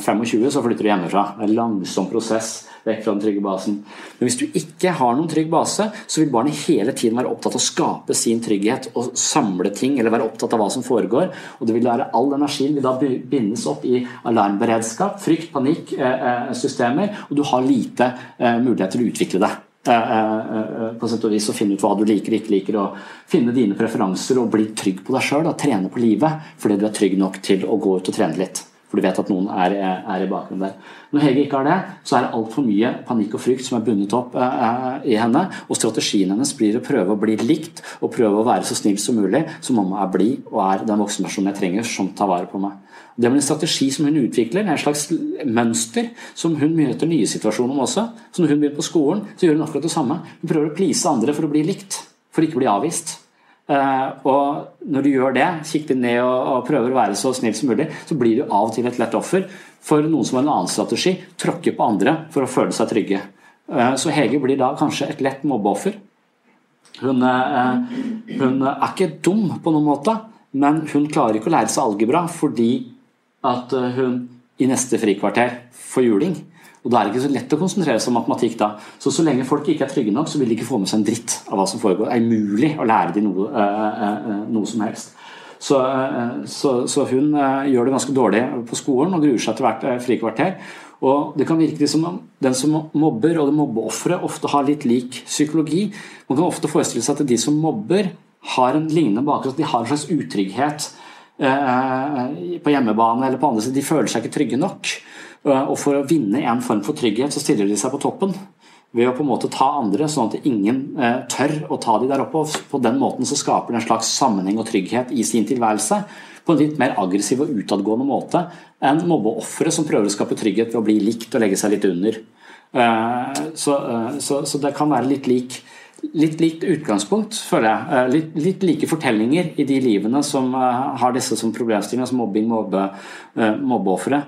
25 så flytter du hjemmefra. Det er en langsom prosess vekk fra den trygge basen. Men hvis du ikke har noen trygg base, så vil barnet hele tiden være opptatt av å skape sin trygghet og samle ting, eller være opptatt av hva som foregår. Og det vil være All energien vil da bindes opp i alarmberedskap, frykt, panikk, eh, eh, systemer, og du har lite eh, mulighet til å utvikle det på sett og vis å finne ut hva du liker og ikke liker, og finne dine preferanser og bli trygg på deg sjøl. Trene på livet fordi du er trygg nok til å gå ut og trene litt. For du vet at noen er, er i bakgrunnen der. Når Hege ikke har det, så er det altfor mye panikk og frykt som er bundet opp eh, i henne. Og strategien hennes blir å prøve å bli likt og prøve å være så snill som mulig, så mamma er blid og er den voksenpersonen jeg trenger som tar vare på meg. Det blir en strategi som hun utvikler, en slags mønster som hun møter nye situasjoner med også. Så når hun begynner på skolen, så gjør hun akkurat det samme. Hun prøver å please andre for å bli likt, for ikke å bli avvist. Eh, og når du gjør det, kikker ned og, prøver å være så snill som mulig, så blir du av og til et lett offer for noen som har en annen strategi, tråkker på andre for å føle seg trygge. Eh, så Hege blir da kanskje et lett mobbeoffer. Hun, eh, hun er ikke dum på noen måte, men hun klarer ikke å lære seg algebra fordi at hun i neste frikvarter får juling. Og da er det ikke så lett å konsentrere seg om matematikk da. Så så lenge folk ikke er trygge nok, så vil de ikke få med seg en dritt av hva som foregår. Det er umulig å lære dem noe, uh, uh, noe som helst. Så, så, så, hun gjør det ganske dårlig på skolen og gruer seg til hvert frikvarter. Og det kan virke som om Den som mobber og det mobbeofferet ofte har litt lik psykologi. Man kan ofte forestille seg at de som mobber, har en lignende bakgrunn. De har en slags utrygghet på hjemmebane eller på andre siden. De føler seg ikke trygge nok. Eh, og for å vinne en form for trygghet, så stiller de seg på toppen. Ved å på en måte ta andre, sånn at ingen eh, tør å ta de der oppe. og På den måten så skaper det en slags sammenheng og trygghet i sin tilværelse. På en litt mer aggressiv og utadgående måte enn mobbeofre som prøver å skape trygghet ved å bli likt og legge seg litt under. Eh, så, så, så det kan være litt lik litt likt utgangspunkt, føler jeg. Litt, litt, like fortellinger i de livene som har disse som problemstillinger, som mobbing, mobbe, mobbeofre.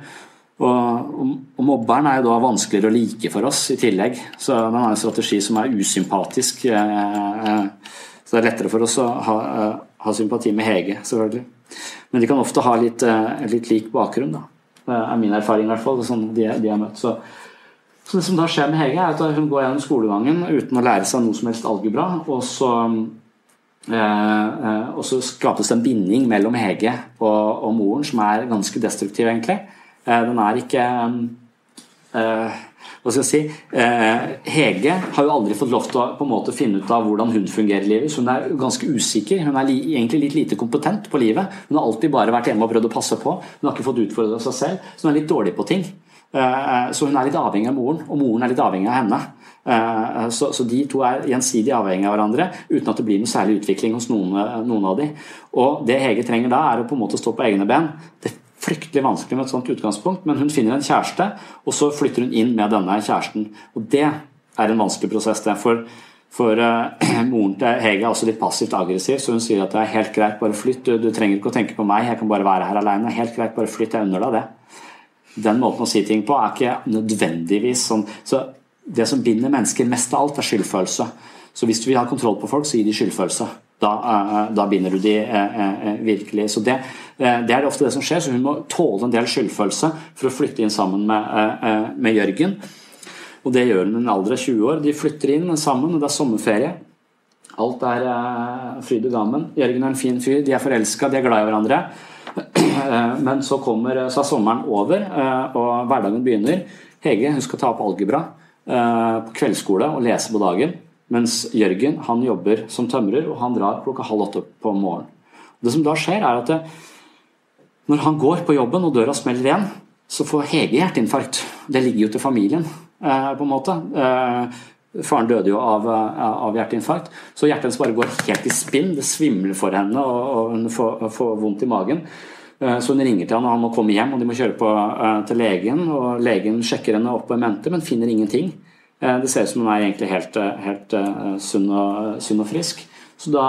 Og, og, mobberen er jo da vanskeligere å like for oss i tillegg. Så den har en strategi som er usympatisk. Eh, eh, så det er lettere for oss å ha, eh, ha sympati med Hege, selvfølgelig. Men de kan ofte ha litt, litt lik bakgrunn, da. Det er min erfaring, i hvert fall. Sånn de, de har møtt. Så, så, det som da skjer med Hege, er at hun går gjennom skolegangen uten å lære seg noe som helst algebra. Og så, eh, og så skapes det en binding mellom Hege og, og moren som er ganske destruktiv, egentlig. Eh, den er ikke eh, hva skal jeg si uh, Hege har jo aldri fått lov til å på en måte finne ut av hvordan hun fungerer i livet. Så hun er ganske usikker. Hun er li, egentlig litt lite kompetent på livet. Hun har alltid bare vært hjemme og prøvd å passe på. Hun har ikke fått utfordra seg selv, så hun er litt dårlig på ting. Uh, så hun er litt avhengig av moren, og moren er litt avhengig av henne. Så, så, de to er gjensidig avhengig av hverandre uten at det blir noe særlig utvikling hos noen, av dem. Og det Hege trenger da, er å på en måte stå på egne ben. Det er fryktelig vanskelig med et sånt utgangspunkt, men hun finner en kjæreste, og så flytter hun inn med denne kjæresten. Og det er en vanskelig prosess, det. For, for uh, *clears throat* moren til Hege er også litt passivt aggressiv, så hun sier at det er helt greit, bare flytt. Du, du, trenger ikke å tenke på meg, jeg kan bare være her alene. Helt greit, bare flytt, jeg unner deg det. Den måten å si ting på er ikke nødvendigvis sånn. Så det som binder mennesker mest av alt, er skyldfølelse. Så hvis du vil ha kontroll på folk, så gi de skyldfølelse. Da, uh, da binder du de uh, virkelig. Så det, Eh, det er ofte det som skjer, så hun må tåle en del skyldfølelse for å flytte inn sammen med, eh, eh, med Jørgen. Og det gjør hun i en alder av 20 år. De flytter inn sammen, og det er sommerferie. Alt er fryd og gammen. Jørgen er en fin fyr, de er forelska, de er glad i hverandre. Men så, kommer, så er sommeren over, og hverdagen begynner. Hege hun skal ta opp algebra på kveldsskole og lese på dagen. Mens Jørgen han jobber som tømrer, og han drar klokka halv åtte på morgenen. Det som da skjer, er at det, når han går på jobben og døra smeller igjen, så får Hege hjerteinfarkt. Det ligger jo til familien, eh, på en måte. Eh, faren døde jo av, eh, av hjerteinfarkt, så hjertet hennes bare går helt i spinn. Det svimler for henne, og, hun får, får, vondt i magen. Så hun ringer til han og han må komme hjem, og de må kjøre på, til legen. og Legen sjekker henne opp på mente, men finner ingenting. Det ser ut som hun er egentlig helt, helt sunn, og, sunn og frisk. Så da,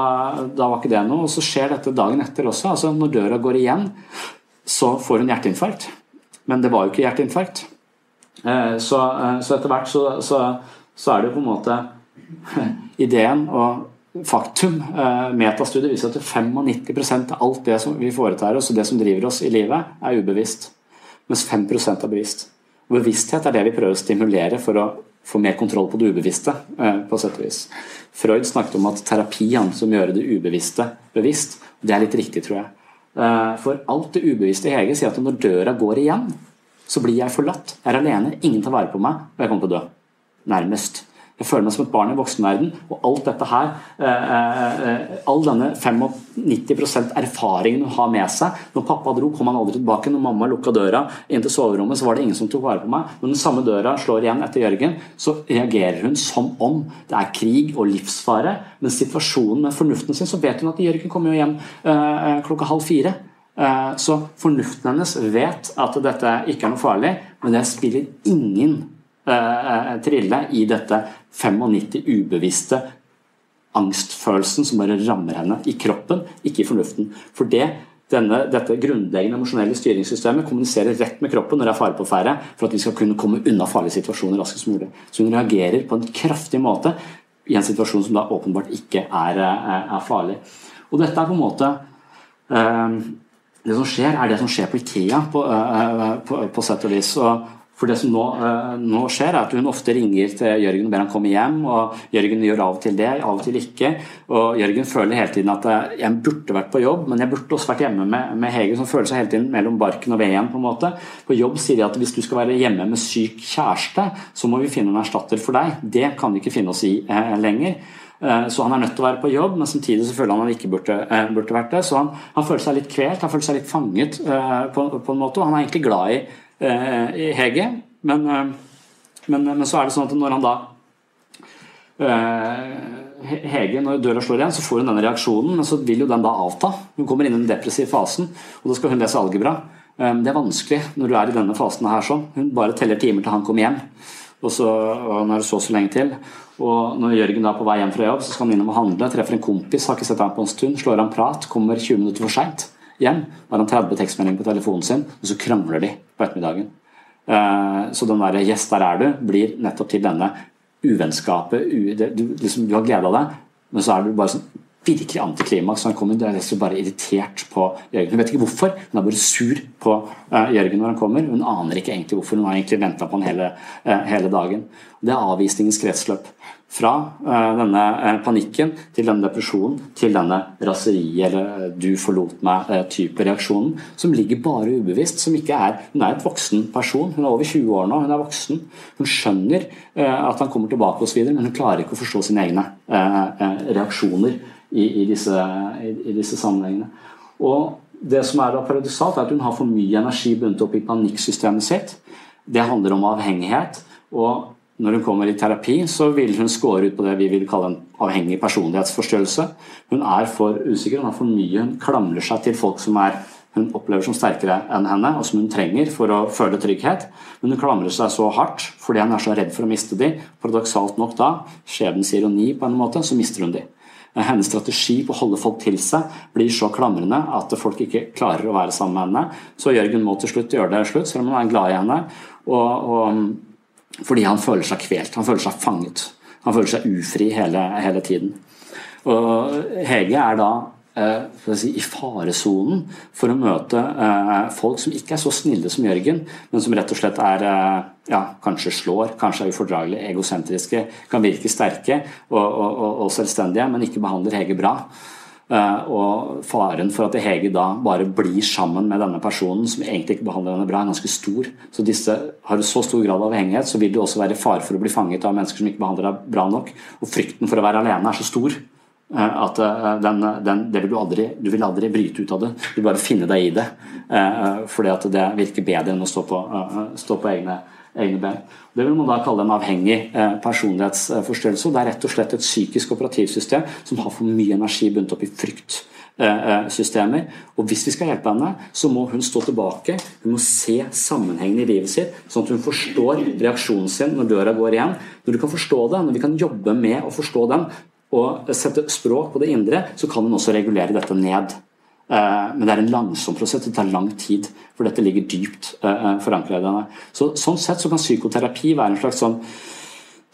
da, var ikke det noe. Og så skjer dette dagen etter også. altså Når døra går igjen, så får hun hjerteinfarkt. Men det var jo ikke hjerteinfarkt. Eh, så, eh, så etter hvert så, så, så, er det jo på en måte *laughs* ideen og faktum. Metastudier metastudiet viser at 95% av alt det som vi foretar oss, og det som driver oss i livet, er ubevisst. Mens 5 er bevisst. Og bevissthet er det vi prøver å stimulere for å få mer kontroll på det ubevisste, på sett og vis. Freud snakket om at terapi som gjør det ubevisste bevisst. Det er litt riktig, tror jeg. Eh, for alt det ubevisste i Hege sier at når døra går igjen, så blir jeg forlatt. Jeg er alene, ingen tar vare på meg, og jeg kommer til å dø. Nærmest. Jeg føler meg som et barn i voksenverden. Og alt dette her, eh, eh, all denne 95% erfaringen hun har med seg Når pappa dro, kom han aldri tilbake. Når mamma lukka døra inn til soverommet, så var det ingen som tok vare på meg. Når den samme døra slår igjen etter Jørgen, så reagerer hun som om det er krig og livsfare. Men situasjonen med fornuften sin, så vet hun at Jørgen kommer jo hjem klokka halv fire. Så fornuften hennes vet at dette ikke er noe farlig, men det spiller ingen Eh, trille i dette 95 ubevisste angstfølelsen som bare rammer henne i kroppen, ikke i fornuften. For det, denne, dette grunnleggende emosjonelle styringssystemet kommuniserer rett med kroppen når det er fare på ferde, for at vi skal kunne komme unna farlige situasjoner raskest mulig. Så hun reagerer på en kraftig måte i en situasjon som da åpenbart ikke er, er, er farlig. Og dette er på en måte um, Det som skjer, er det som skjer på Ikea, på, uh, på, på sett og vis. Og For det som nå, uh, nå, skjer, er at hun ofte ringer til Jørgen og ber han komme hjem. og Jørgen gjør av og til det, av og til ikke. Og Jørgen føler hele tiden at uh, jeg burde vært på jobb, men jeg burde også vært hjemme med, med Hege, som føler seg hele tiden mellom barken og veden. På en måte. På jobb sier de at hvis du skal være hjemme med syk kjæreste, så må vi finne en erstatter for deg. Det kan vi ikke finne oss i eh, lenger. Så han er nødt til å være på jobb, men samtidig så føler han han ikke burde, burde vært det. Så han, han, føler seg litt kvelt, han føler seg litt fanget på, på en måte. Og han er egentlig glad i Eh, i Hege. Men, eh, men, men, så er det sånn at når han da eh, Hege, når døra slår igjen, så får hun denne reaksjonen, men så vil jo den da avta. Hun kommer inn i den depressive fasen, og da skal hun lese algebra. Det er vanskelig når du er i denne fasen her sånn. Hun bare teller timer til han kommer hjem. Og så og er så så lenge til. Og når Jørgen da er på vei hjem fra jobb, så skal han innom og handle, treffer en kompis, har ikke sett ham på en stund, slår han prat, kommer 20 minutter for seint hjem. Da har han 30 tekstmeldinger på telefonen sin, og så krangler de på ettermiddagen. Eh, så den der 'yes, der er du' blir nettopp til denne uvennskapet. Du, liksom, du har gleda deg, men så er du bare sånn virkelig antiklimaks. Han kommer, Det er liksom bare irritert på Jørgen. Hun vet ikke hvorfor, hun er bare sur på uh, Jørgen når han kommer. Hun aner ikke egentlig hvorfor, hun har egentlig venta på han hele, uh, hele dagen. Det er avvisningens kretsløp. Fra uh, denne panikken til denne depresjonen til denne raseriet eller 'du forlot meg'-type reaksjonen, som ligger bare ubevisst. som ikke er, Hun er et voksen person, hun er over 20 år nå, hun er voksen. Hun skjønner at han kommer tilbake osv., men hun klarer ikke å forstå sine egne reaksjoner i, i, disse, i, disse, sammenhengene. Og Det som er da paradoksalt, er at hun har for mye energi bundet opp i panikksystemet sitt. Det handler om avhengighet. og når hun kommer i terapi, så vil hun score ut på det vi vil kalle en avhengig personlighetsforstyrrelse. Hun er for usikker, hun har for mye, hun klamrer seg til folk som er, hun opplever som sterkere enn henne, og som hun trenger for å føle trygghet. Men hun klamrer seg så hardt fordi hun er så redd for å miste dem. Paradoksalt nok da, skjebnens ironi på en måte, så mister hun dem. Hennes strategi på å holde folk til seg blir så klamrende at folk ikke klarer å være sammen med henne. Så Jørgen må til slutt gjøre det slutt, selv om han er glad i henne. Og, og, fordi han føler seg kvelt, han føler seg fanget. Han føler seg ufri hele, hele tiden. Og Hege er da si, i faresonen for å møte eh, folk som ikke er så snille som Jørgen, men som rett og slett er eh, ja, kanskje slår, kanskje er ufordragelige, egosentriske, kan virke sterke og, og, og, selvstendige, men ikke behandler Hege bra. Og faren for at Hege da bare blir sammen med denne personen som egentlig ikke behandler henne bra, er ganske stor. Så disse har så stor grad av avhengighet, så vil det også være fare for å bli fanget av mennesker som ikke behandler deg bra nok. Og frykten for å være alene er så stor Eh, at eh, den, den, det vil du aldri Du vil aldri bryte ut av det. Du vil bare finne deg i det. Eh, fordi at det virker bedre enn å stå på, stå på egne, egne ben. Det vil man da kalle en avhengig personlighetsforstyrrelse. Det er rett og slett et psykisk operativsystem som har for mye energi bundet opp i frykt systemer. Og hvis vi skal hjelpe henne, så må hun stå tilbake. Hun må se sammenhengen i livet sitt, sånn at hun forstår reaksjonen sin når døra går igjen. Når du kan forstå det, når vi kan jobbe med å forstå den, og sette språk på det indre, så kan den også regulere dette ned. Eh, men det er en langsom prosess, det tar lang tid, for dette ligger dypt eh, eh, forankret i denne. Så, sånn sett så kan psykoterapi være en slags sånn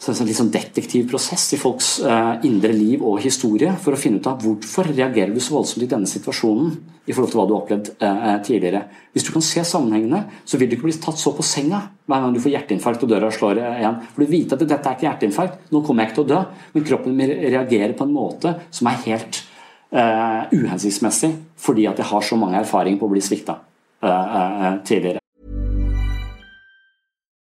så en litt sånn detektivprosess i folks eh, indre liv og historie for å finne ut av hvorfor reagerer du så voldsomt i denne situasjonen i forhold til hva du har opplevd eh, tidligere. Hvis du kan se sammenhengene, så vil du ikke bli tatt så på senga hver gang du får hjerteinfarkt og døra slår igjen. For du vet at dette er ikke hjerteinfarkt, nå kommer jeg ikke til å dø, men kroppen min reagerer på en måte som er helt eh, uhensiktsmessig fordi at jeg har så mange erfaringer på å bli svikta eh, eh, tidligere.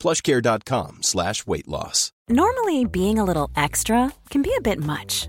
plushcare.com slash weight loss. Normally, being a little extra can be a bit much,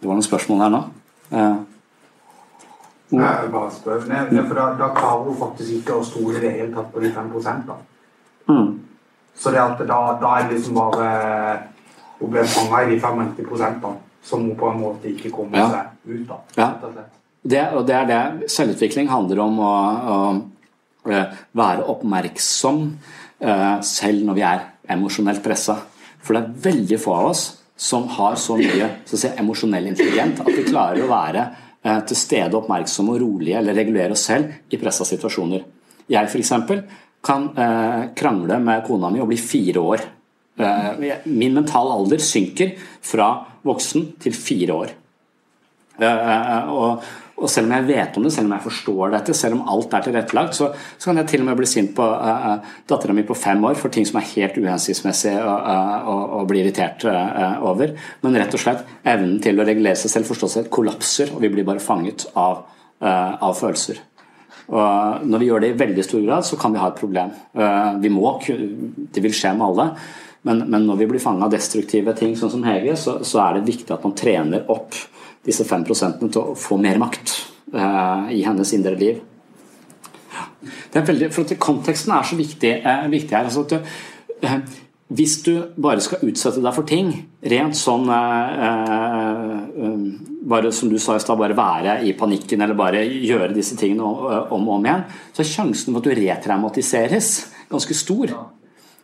Det var noen spørsmål her nå. Eh, Jeg bare spør. Nei, for da, da klarer hun faktisk ikke å stole i det hele tatt på de 5 da. mm. Så det at da, da er det liksom bare Hun ble fanga i de 95 da, som hun på en måte ikke kommer Ja. seg ut av. Ja. Det, og det er det selvutvikling handler om å, å eh, være oppmerksom eh, selv når vi er emosjonelt pressa. For det er veldig få av oss som har så mye så si, emosjonell intelligent at vi klarer å være eh, til stede oppmerksomme og rolige eller regulere oss selv i pressa situasjoner. Jeg f.eks. kan eh, krangle med kona mi og bli fire år. Eh, min mentale alder synker fra voksen til fire år. Eh, og, og selv om jeg vet om det, selv om jeg forstår dette, selv om alt er tilrettelagt, så, så kan jeg til og med bli sint på uh, dattera mi på fem år for ting som er helt uhensiktsmessig å uh, bli irritert uh, over. Men rett og slett evnen til å regulere seg selv, forstå kollapser, og vi blir bare fanget av, av følelser. Og når vi gjør det i veldig stor grad, så kan vi ha et problem. Vi må, Det vil skje med alle. Men, men når vi blir fanget av destruktive ting, sånn som Hege, så, så er det viktig at man trener opp disse 5 til å få mer makt eh, i hennes indre liv. Det er veldig, for at Konteksten er så viktig, eh, viktig her. Altså at du, eh, hvis du bare skal utsette deg for ting, rent sånn bare som du sa i stad, bare være i panikken eller bare gjøre disse tingene om og om igjen, så er sjansen for at du retraumatiseres ganske stor.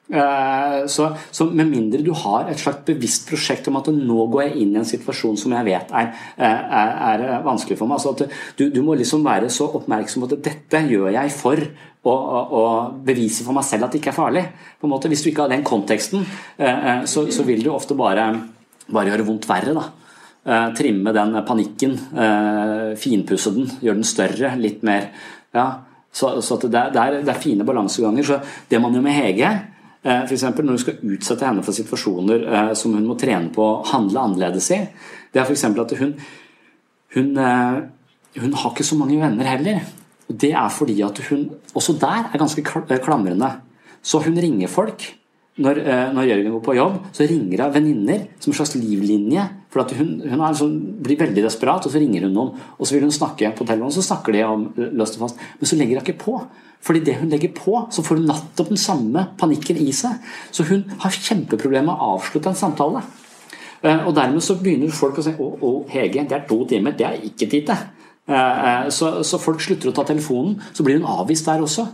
Så, så, med mindre du har et slags bevisst prosjekt om at nå går jeg inn i en situasjon som jeg vet er, er, er vanskelig for meg altså du, du, må liksom være så oppmerksom på at dette gjør jeg for å, å, å, bevise for meg selv at det ikke er farlig. På en måte, hvis du ikke har den konteksten, så, så vil du ofte bare, bare gjøre vondt verre. da. Trimme den panikken, finpusse den, gjøre den større, litt mer ja, så, så det, er, det er fine balanseganger. Så det man gjør med Hege F.eks. når hun skal utsette henne for situasjoner som hun må trene på å handle annerledes i. Det er f.eks. at hun, hun, hun har ikke så mange venner heller. Det er fordi at hun også der er ganske klamrende. Så hun ringer folk. Når, når Jørgen går på jobb, så ringer hun venninner som en slags livlinje. For hun, hun sånn, blir veldig desperat, og så ringer hun noen. Og så vil hun snakke på telefonen, så snakker de om løst og fast. Men så legger hun ikke på. Fordi det hun legger på, så får hun nettopp den samme panikken i seg. Så hun har kjempeproblemer med å avslutte en samtale. Og dermed så begynner folk å si å, å Hege, det er to timer, det er ikke tid til. Så, så, folk slutter å ta telefonen, så blir hun avvist der også.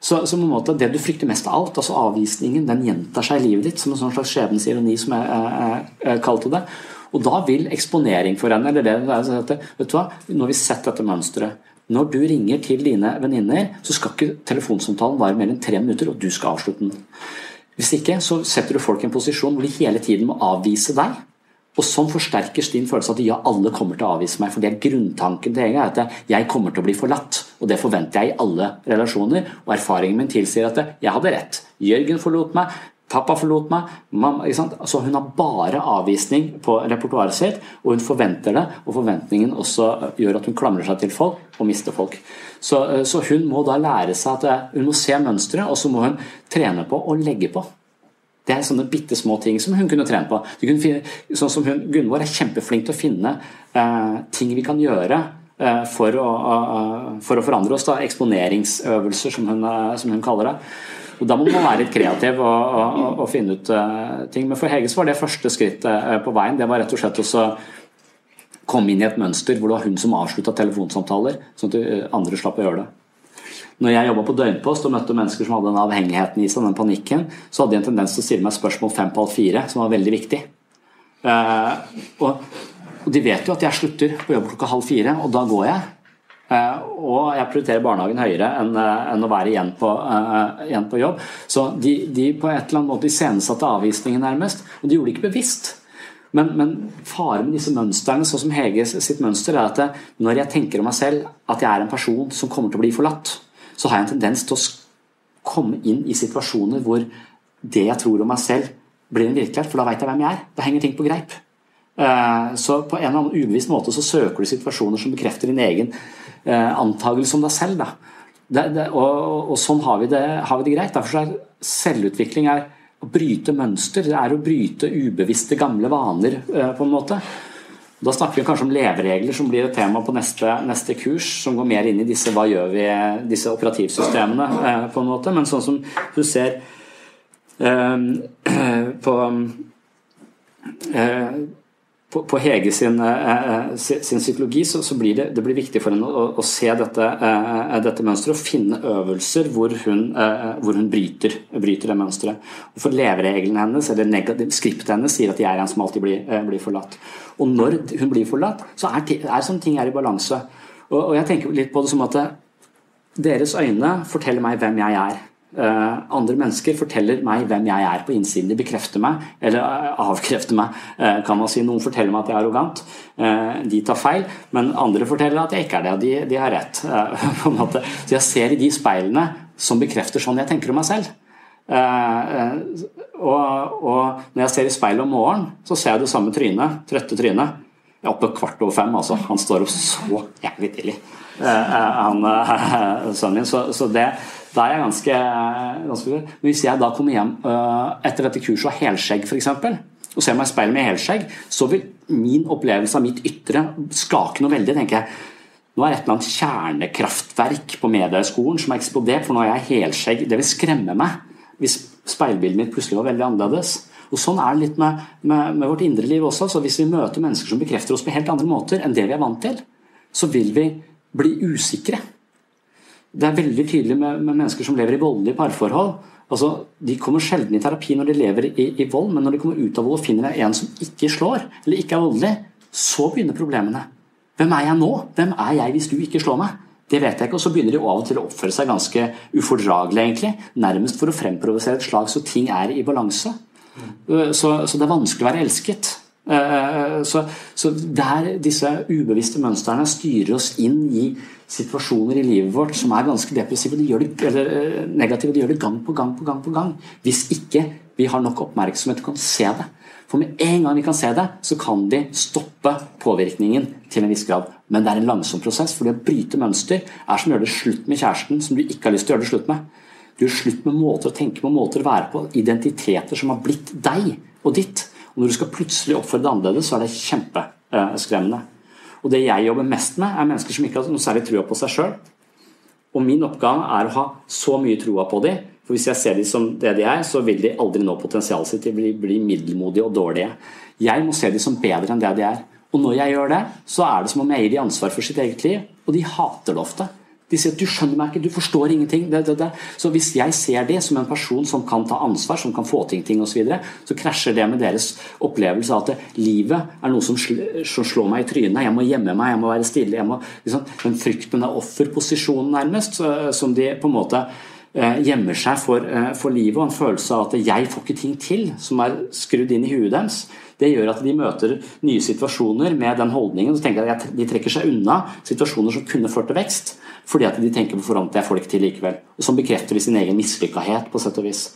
Så, så på en måte, det du frykter mest av alt, altså avvisningen, den gjentar seg i livet ditt som en sånn slags skjebnesironi, som jeg, jeg, jeg kalte det. Og da vil eksponering for henne, eller det, det vet du hva, Nå har vi sett dette mønsteret. Når du ringer til dine venninner, så skal ikke telefonsamtalen vare mer enn tre minutter, og du skal avslutte den. Hvis ikke, så setter du folk i en posisjon hvor de hele tiden må avvise deg. Og sånn forsterkes din følelse at ja, alle kommer til å avvise meg. For det er grunntanken til Hege, at jeg kommer til å bli forlatt. Og det forventer jeg i alle relasjoner. Og erfaringen min tilsier at jeg hadde rett. Jørgen forlot meg, Pappa forlot meg. Mamma, altså, hun har bare avvisning på repertoaret sitt, og hun forventer det. Og forventningen også gjør at hun klamrer seg til folk og mister folk. Så, så hun må da lære seg at hun må se mønsteret, og så må hun trene på å legge på. Det er sånne bitte små ting som hun kunne trene på. Kunne sånn som hun, Gunvor er kjempeflink til å finne eh, ting vi kan gjøre eh, for, å, uh, for, å, forandre oss. Da. Eksponeringsøvelser, som hun, uh, som hun kaller det. Og Da må man være litt kreativ og, og, og finne ut uh, ting. Men for Hege så var det første skrittet på veien. Det var rett og slett å komme inn i et mønster hvor det var hun som avslutta telefonsamtaler, sånn at andre slapp å gjøre det. Når jeg jobba på døgnpost og møtte mennesker som hadde den avhengigheten i seg, den panikken, så hadde de en tendens til å stille meg spørsmål fem på halv fire, som var veldig viktig. Og, og de vet jo at jeg slutter på jobb klokka halv fire, og da går jeg. Eh, og jeg prioriterer barnehagen høyere enn, eh, å være igjen på, igjen på jobb. Så de, de på et eller annet måte iscenesatte avvisningen nærmest. Og de gjorde det ikke bevisst. Men, men faren med disse mønstrene, sånn som Hege sitt mønster, er at når jeg tenker om meg selv at jeg er en person som kommer til å bli forlatt, så har jeg en tendens til å komme inn i situasjoner hvor det jeg tror om meg selv, blir en virkelighet, for da veit jeg hvem jeg er. Da henger ting på greip. Så på en eller annen ubevisst måte så søker du situasjoner som bekrefter din egen Eh, antagelse om deg selv. Det, det, og, og, sånn har vi, det, har vi, det, greit. Derfor er selvutvikling er å bryte mønster. Det er å bryte ubevisste, gamle vaner, eh, på en måte. Da snakker vi kanskje om leveregler, som blir et tema på neste, neste kurs, som går mer inn i disse hva gjør vi, disse operativsystemene, eh, på en måte. Men sånn som du ser *clears throat* på på, på Hege sin, eh, eh sin psykologi så, så, blir det, det blir viktig for henne å, å se dette, eh, dette mønsteret og finne øvelser hvor hun, hvor hun bryter, bryter, det mønsteret. For Levereglene hennes eller skriptet hennes sier at jeg er en som alltid blir, blir forlatt. Og når hun blir forlatt, så er er sånne ting er i balanse. Og, og jeg tenker litt på det som at deres øyne forteller meg hvem jeg er. Uh, andre mennesker forteller meg hvem jeg er på innsiden. De bekrefter meg, eller uh, avkrefter meg. Uh, kan man si Noen forteller meg at jeg er arrogant. de tar feil. Men andre forteller at jeg ikke er det, de, de har rett. *laughs* på en måte. Så jeg ser i de speilene som bekrefter sånn jeg tenker om meg selv. Og, og, når jeg ser i speilet om morgenen, så ser jeg det samme trynet. Trøtte trynet. Jeg er oppe kvart over fem, altså. Han står opp så jævlig tidlig, han *laughs* sønnen min. Så, så det da er jeg ganske, ganske Men hvis jeg da kommer hjem uh, etter dette kurset og helskjegg f.eks., og ser meg i speilet med helskjegg, så vil min opplevelse av mitt ytre skake noe veldig. tenker jeg. Nå er et eller annet kjernekraftverk på Mediehøgskolen som har eksplodert, for nå er jeg helskjegg. Det vil skremme meg hvis speilbildet mitt plutselig var veldig annerledes. Og Sånn er det litt med, med, med, vårt indre liv også. så Hvis vi møter mennesker som bekrefter oss på helt andre måter enn det vi er vant til, så vil vi bli usikre. Det er veldig tydelig med, med mennesker som lever i voldelige parforhold. Altså, de kommer sjelden i terapi når de lever i, i, vold, men når de kommer ut av vold og finner en som ikke slår, eller ikke er voldelig, så begynner problemene. Hvem er jeg nå? Hvem er jeg hvis du ikke slår meg? Det vet jeg ikke, og Så begynner de av og til å oppføre seg ganske ufordragelig, egentlig. Nærmest for å fremprovosere et slag så ting er i balanse. Så, så det er vanskelig å være elsket. Eh, så, så der disse ubevisste mønstrene styrer oss inn i situasjoner i livet vårt som er ganske depressive de gjør det, eller eh, negative. De gjør det gang på gang på gang på gang. Hvis ikke vi har nok oppmerksomhet og kan se det. For med en gang vi kan se det, så kan de stoppe påvirkningen til en viss grad. Men det er en langsom prosess, for det å bryte mønster er som å gjøre det slutt med kjæresten som du ikke har lyst til å gjøre det slutt med. Du gjør slutt med måter å tenke på, måter å være på, identiteter som har blitt deg og ditt. Og når du skal plutselig oppføre annerledes, så er det kjempeskremmende. Og det jeg jobber mest med, er mennesker som ikke har noe særlig trua på seg sjøl. Og min oppgave er å ha så mye trua på dem, for hvis jeg ser dem som det de er, så vil de aldri nå potensialet sitt De blir, bli, bli middelmodige og dårlige. Jeg må se dem som bedre enn det de er. Og når jeg gjør det, så er det som om jeg gir dem ansvar for sitt eget liv, og de hater det ofte. De sier at 'du skjønner meg ikke, du forstår ingenting'. Det, det, det. Så hvis jeg ser det som en person som kan ta ansvar, som kan få ting, ting osv., så, videre, så krasjer det med deres opplevelse av at livet er noe som, sl som slår meg i trynet. Jeg må gjemme meg, jeg må være stille. Jeg må, liksom, den frykten av offerposisjonen, nærmest, som de på en måte eh, gjemmer seg for, eh, for livet, og en følelse av at 'jeg får ikke ting til', som er skrudd inn i huet deres. Det gjør at de møter nye situasjoner med den holdningen. Så tenker jeg at De trekker seg unna situasjoner som kunne ført til vekst fordi at de tenker på forhånd at det ikke til likevel. Som bekrefter de sin egen mislykkahet, på sett og vis.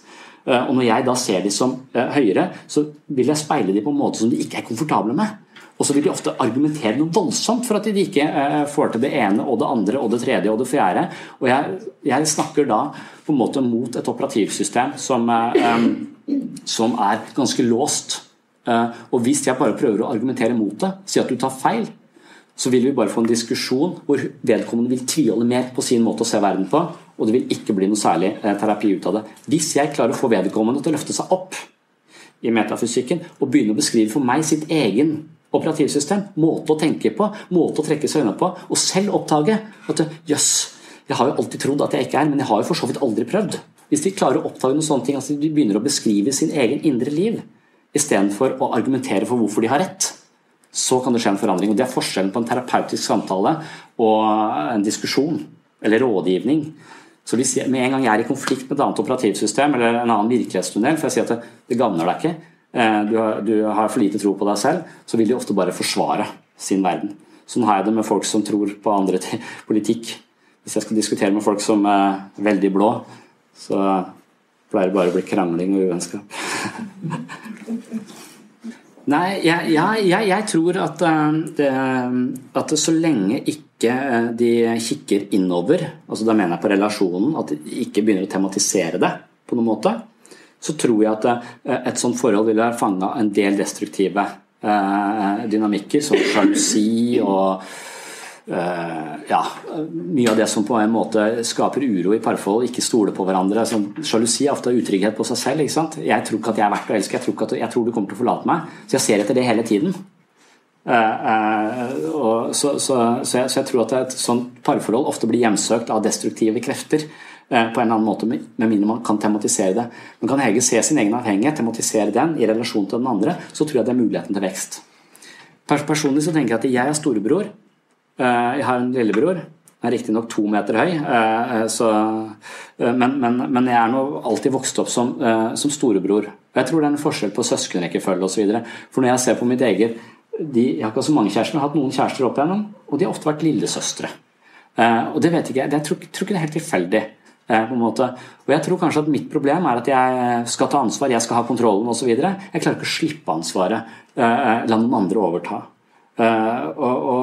Eh, og Når jeg da ser de som eh, høyere, så vil jeg speile de på en måte som de ikke er komfortable med. Og så vil de ofte argumentere noe voldsomt for at de ikke eh, får til det ene og det andre og det tredje og det fjerde. Og jeg, jeg snakker da på en måte mot et operativsystem som, som er ganske låst. Og hvis jeg bare prøver å argumentere mot det, si at du tar feil, så vil vi bare få en diskusjon hvor vedkommende vil tviholde mer på sin måte å se verden på, og det vil ikke bli noe særlig eh, terapi ut av det. Hvis jeg klarer å få vedkommende til å løfte seg opp i metafysikken og begynne å beskrive for meg sitt egen operativsystem, måte å tenke på, måte å trekke seg unna på, og selv oppdage at jøss, jeg har jo alltid trodd at jeg ikke er, men jeg har jo for så vidt aldri prøvd. Hvis de klarer å oppdage noen sånne ting, altså de begynner å beskrive sin egen indre liv istedenfor å argumentere for hvorfor de har rett, så kan det skje en forandring. og Det er forskjellen på en terapeutisk samtale og en diskusjon eller rådgivning. Så hvis jeg, med en gang jeg er i konflikt med et annet operativsystem eller en annen virkelighetstunnel, for jeg sier at det, det gagner deg ikke, eh, du har, du har, for lite tro på deg selv, så vil de ofte bare forsvare sin verden. Sånn har jeg det med folk som tror på andre *laughs* politikk. Hvis jeg skal diskutere med folk som er veldig blå, så pleier det bare å bli krangling og uvennskap. *laughs* Nei, jeg, jeg, jeg, jeg, tror at, eh, det, at så lenge ikke eh, de kikker innover, altså da mener jeg på relasjonen, at de ikke begynner å tematisere det på noen måte, så tror jeg at eh, et sånt forhold vil ha fanga en del destruktive dynamikker, som sjalusi og ja, mye av det som på en måte skaper uro i parforhold, ikke stole på hverandre. Sånn, sjalusi er ofte utrygghet på seg selv. ikke sant? Jeg tror ikke at jeg er verdt å elske, jeg tror, at, jeg tror, du kommer til å forlate meg. Så jeg ser etter det hele tiden. Uh, uh, så, så, så, jeg, så, jeg, tror at et sånt parforhold ofte blir hjemsøkt av destruktive krefter. på en eller annen måte, med mindre man kan tematisere det. Men kan Hege se sin egen avhengighet, tematisere den i relasjon til den andre, så tror jeg det er muligheten til vekst. Personlig så tenker jeg at jeg er storebror. Eh, jeg har en lillebror. Han er riktignok to meter høy, eh, eh, så, men, men, men, jeg er nå alltid vokst opp som, som storebror. Jeg tror det er en forskjell på søskenrekkefølge osv. For når jeg ser på mitt eget de, Jeg har ikke så mange kjærester, men har hatt noen kjærester opp igjennom, og de har ofte vært lillesøstre. Og det vet ikke jeg. Jeg tror, tror ikke det er helt tilfeldig. Og Jeg tror kanskje at mitt problem er at jeg skal ta ansvar, jeg skal ha kontrollen osv. Jeg klarer ikke å slippe ansvaret. La noen andre overta. Og, og,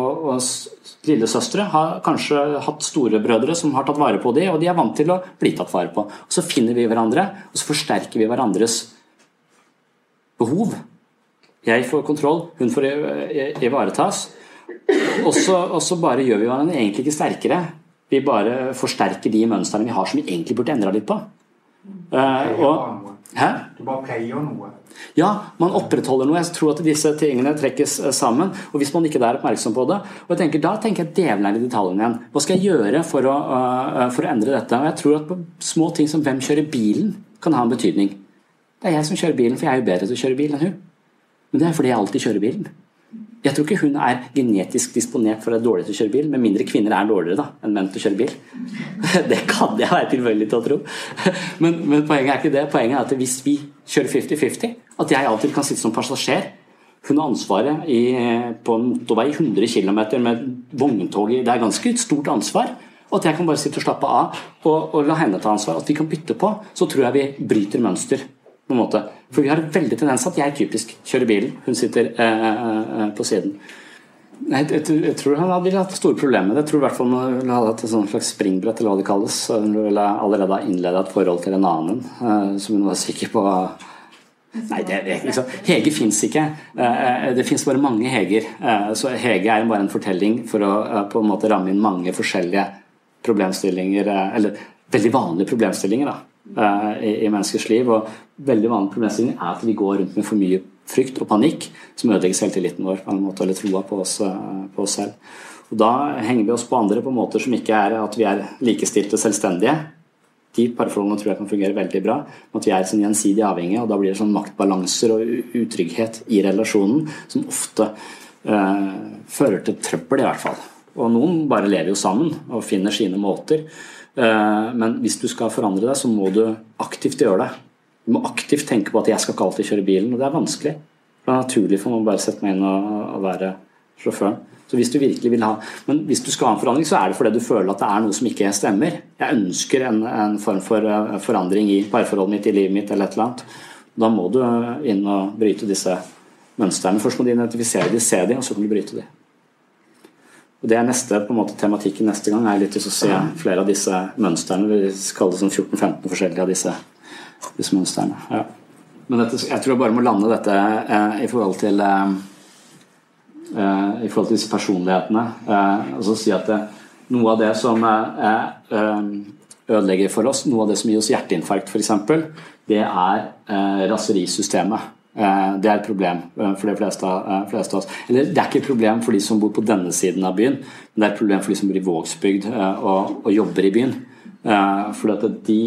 og Lillesøstre har kanskje hatt storebrødre som har tatt vare på dem, og de er vant til å bli tatt vare på. Og Så finner vi hverandre, og så forsterker vi hverandres behov. Jeg får kontroll, hun får ivaretas. Og så bare gjør vi hverandre egentlig ikke sterkere. Vi bare forsterker de mønstrene vi har som vi egentlig burde endra litt på. Uh, og, Hæ? Du bare pleier noe. Ja, man opprettholder noe. Jeg tror at disse tingene trekkes eh, sammen. og Hvis man ikke er oppmerksom på det og jeg tenker, Da tenker jeg delen er i detaljene igjen. Hva skal jeg gjøre for å, uh, for å, endre dette? Og Jeg tror at små ting som hvem kjører bilen, kan ha en betydning. Det er jeg som kjører bilen, for jeg er jo bedre til å kjøre bil enn hun. Men det er fordi jeg alltid kjører bilen. Jeg tror ikke hun er genetisk disponert for å være dårlig til å kjøre bil, med mindre kvinner er dårligere da, enn menn til å kjøre bil. *laughs* Det kan jeg være tilbøyelig til å tro. *laughs* Men, men, poenget er ikke det. Poenget er at hvis vi kjører 50-50, at jeg alltid kan sitte som passasjer hun har ansvaret i, på en motorvei 100 km med vogntog Det er ganske et stort ansvar. Og at jeg kan bare sitte og slappe av og, og la henne ta ansvar. At vi kan bytte på. Så tror jeg vi bryter mønster på en måte. For vi har veldig tendens at jeg typisk kjører bilen, hun sitter eh, eh, på siden. Jeg, jeg, jeg, tror han ville hatt store problemer med det. Jeg tror i hvert fall han ville hatt et slags springbrett, eller hva det kalles. Hun ville allerede ha innleda et forhold til en annen eh, som hun var sikker på Nei, det, det, liksom, Hege fins ikke. Eh, det fins bare mange Heger. Eh, så Hege er bare en fortelling for å eh, på en måte ramme inn mange forskjellige problemstillinger, eller veldig vanlige problemstillinger. da Eh, i, i, menneskers liv. og Veldig vanlig problemstilling er at vi går rundt med for mye frykt og panikk som ødelegger selvtilliten vår på en måte, eller troa på eh, på oss selv. Og Da henger vi oss på andre på måter som ikke er at vi er likestilte selvstendige. De parforholdene tror jeg kan fungere veldig bra. Men At vi er sånn gjensidig avhengige, og da blir det sånn maktbalanser og utrygghet i relasjonen som ofte øh, fører til trøbbel, i hvert fall. Og noen bare lever jo sammen og finner sine måter. Eh, men hvis du skal forandre deg, så må du aktivt gjøre det. Du må aktivt tenke på at 'jeg skal ikke alltid kjøre bilen', og det er vanskelig. Det er naturlig for meg å bare sette meg inn og, være sjåføren. Så hvis du virkelig vil ha Men hvis du skal ha en forandring, så er det fordi du føler at det er noe som ikke stemmer. Jeg ønsker en, en form for eh, forandring i parforholdet mitt, i livet mitt eller et eller annet. Da må du inn og bryte disse mønstrene. Først må du identifisere de, se de, og så kan du bryte de. Og Det er neste på en måte tematikken neste gang. er litt å se flere av disse mønstrene. Vi kaller det sånn 14-15 forskjellige av disse, disse mønstrene. Ja. Men dette, jeg tror jeg bare må lande dette eh, i forhold til eh, eh, i forhold til disse personlighetene. Eh, og så si at det, noe av det som eh, ødelegger for oss, noe av det som gir oss hjerteinfarkt f.eks., det er eh, raserisystemet. Eh, det er et problem eh, for de fleste, eh, fleste, av oss. Eller det er ikke et problem for de som bor på denne siden av byen, men det er et problem for de som bor i Vågsbygd og, og jobber i byen. For de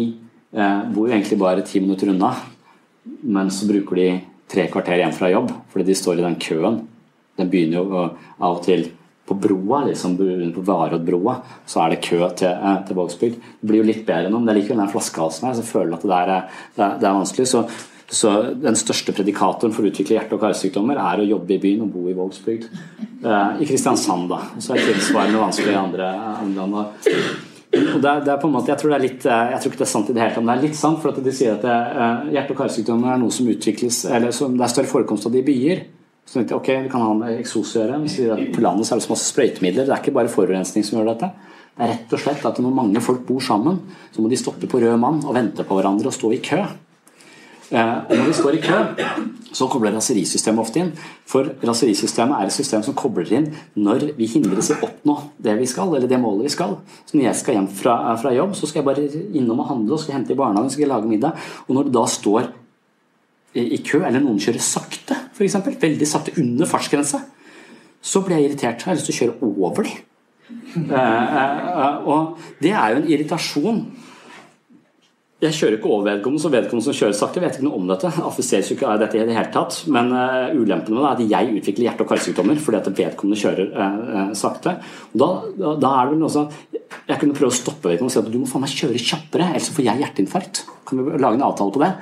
bor jo egentlig bare ti minutter unna, men så bruker de tre kvarter hjem fra jobb fordi de står i den køen Den begynner jo av og til på broa, liksom på Varoddbroa, så er det kø til, til Vågsbygd. Det blir jo litt bedre nå, men det er likevel den flaskehalsen her, jeg føler at det, er, det, er, det er vanskelig. Så, så, den største predikatoren for å utvikle hjerte- og karsykdommer er å jobbe i byen og bo i Vågsbygd. Eh, I Kristiansand, da. Så er tilsvarende vanskelig i andre, andre. Og det er, det er, på en måte, jeg tror, litt, eh, jeg tror ikke det er sant i det hele tatt, men det er litt sant. For at de sier at det, uh, hjerte- og karsykdommer er noe som utvikles eller som det er større forekomst av det i byer. Så tenkte jeg ok, det kan ha med eksos å gjøre. Men på landet så er det så masse sprøytemidler. Det er ikke bare forurensning som gjør dette. Det er rett og slett at når mange folk bor sammen, så må de stoppe på rød mann og vente på hverandre og stå i kø. Eh, og når vi står i kø, så kobler raserisystemet ofte inn. For raserisystemet er et system som kobler inn når vi hindres i å oppnå det vi skal, eller det målet vi skal. Så når jeg skal hjem fra, fra jobb, så skal jeg bare innom og handle og skal hente i barnehagen skal jeg lage middag. Og når du da står i kø, eller noen kjører sakte, f.eks., veldig sakte under fartsgrensa, så blir jeg irritert. Jeg har lyst til å kjøre over dem. Eh, eh, og det er jo en irritasjon. Jeg kjører ikke over vedkommende, så vedkommende som kjører sakte, vet ikke noe om dette. Affiseres jo ikke av dette i det hele tatt. Men uh, ulempen med det er at jeg utvikler hjerte- og karsykdommer fordi at vedkommende kjører sakte. Og da, da, da, er det vel noe sånn Jeg kunne prøve å stoppe vedkommende og si at du må faen meg kjøre kjappere, ellers får jeg hjerteinfarkt. Kan vi lage en avtale på det?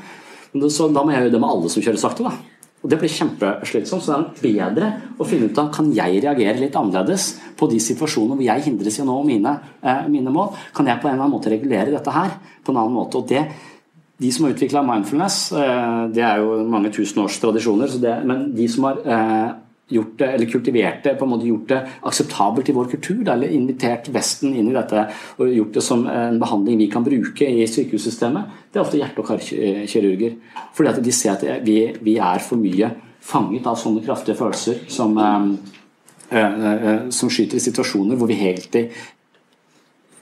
Så da må jeg gjøre det med alle som kjører sakte. da. Og Det blir kjempeslitsomt. Så det er bedre å finne ut av kan jeg reagere litt annerledes på de situasjonene hvor jeg hindres i å nå mine, eh, mine, mål. Kan jeg på en eller annen måte regulere dette her på en annen måte? Og det, De som har utvikla mindfulness, eh, det er jo mange tusen års tradisjoner, det, men de som har eh, gjort det, eller kultivert det, på en måte gjort det akseptabelt i vår kultur. Eller invitert Vesten inn i dette og gjort det som en behandling vi kan bruke i sykehussystemet, det er ofte hjerte- og karkirurger. Fordi at de ser at vi, vi, er for mye fanget av sånne kraftige følelser som, øh, øh, som skyter i situasjoner hvor vi helt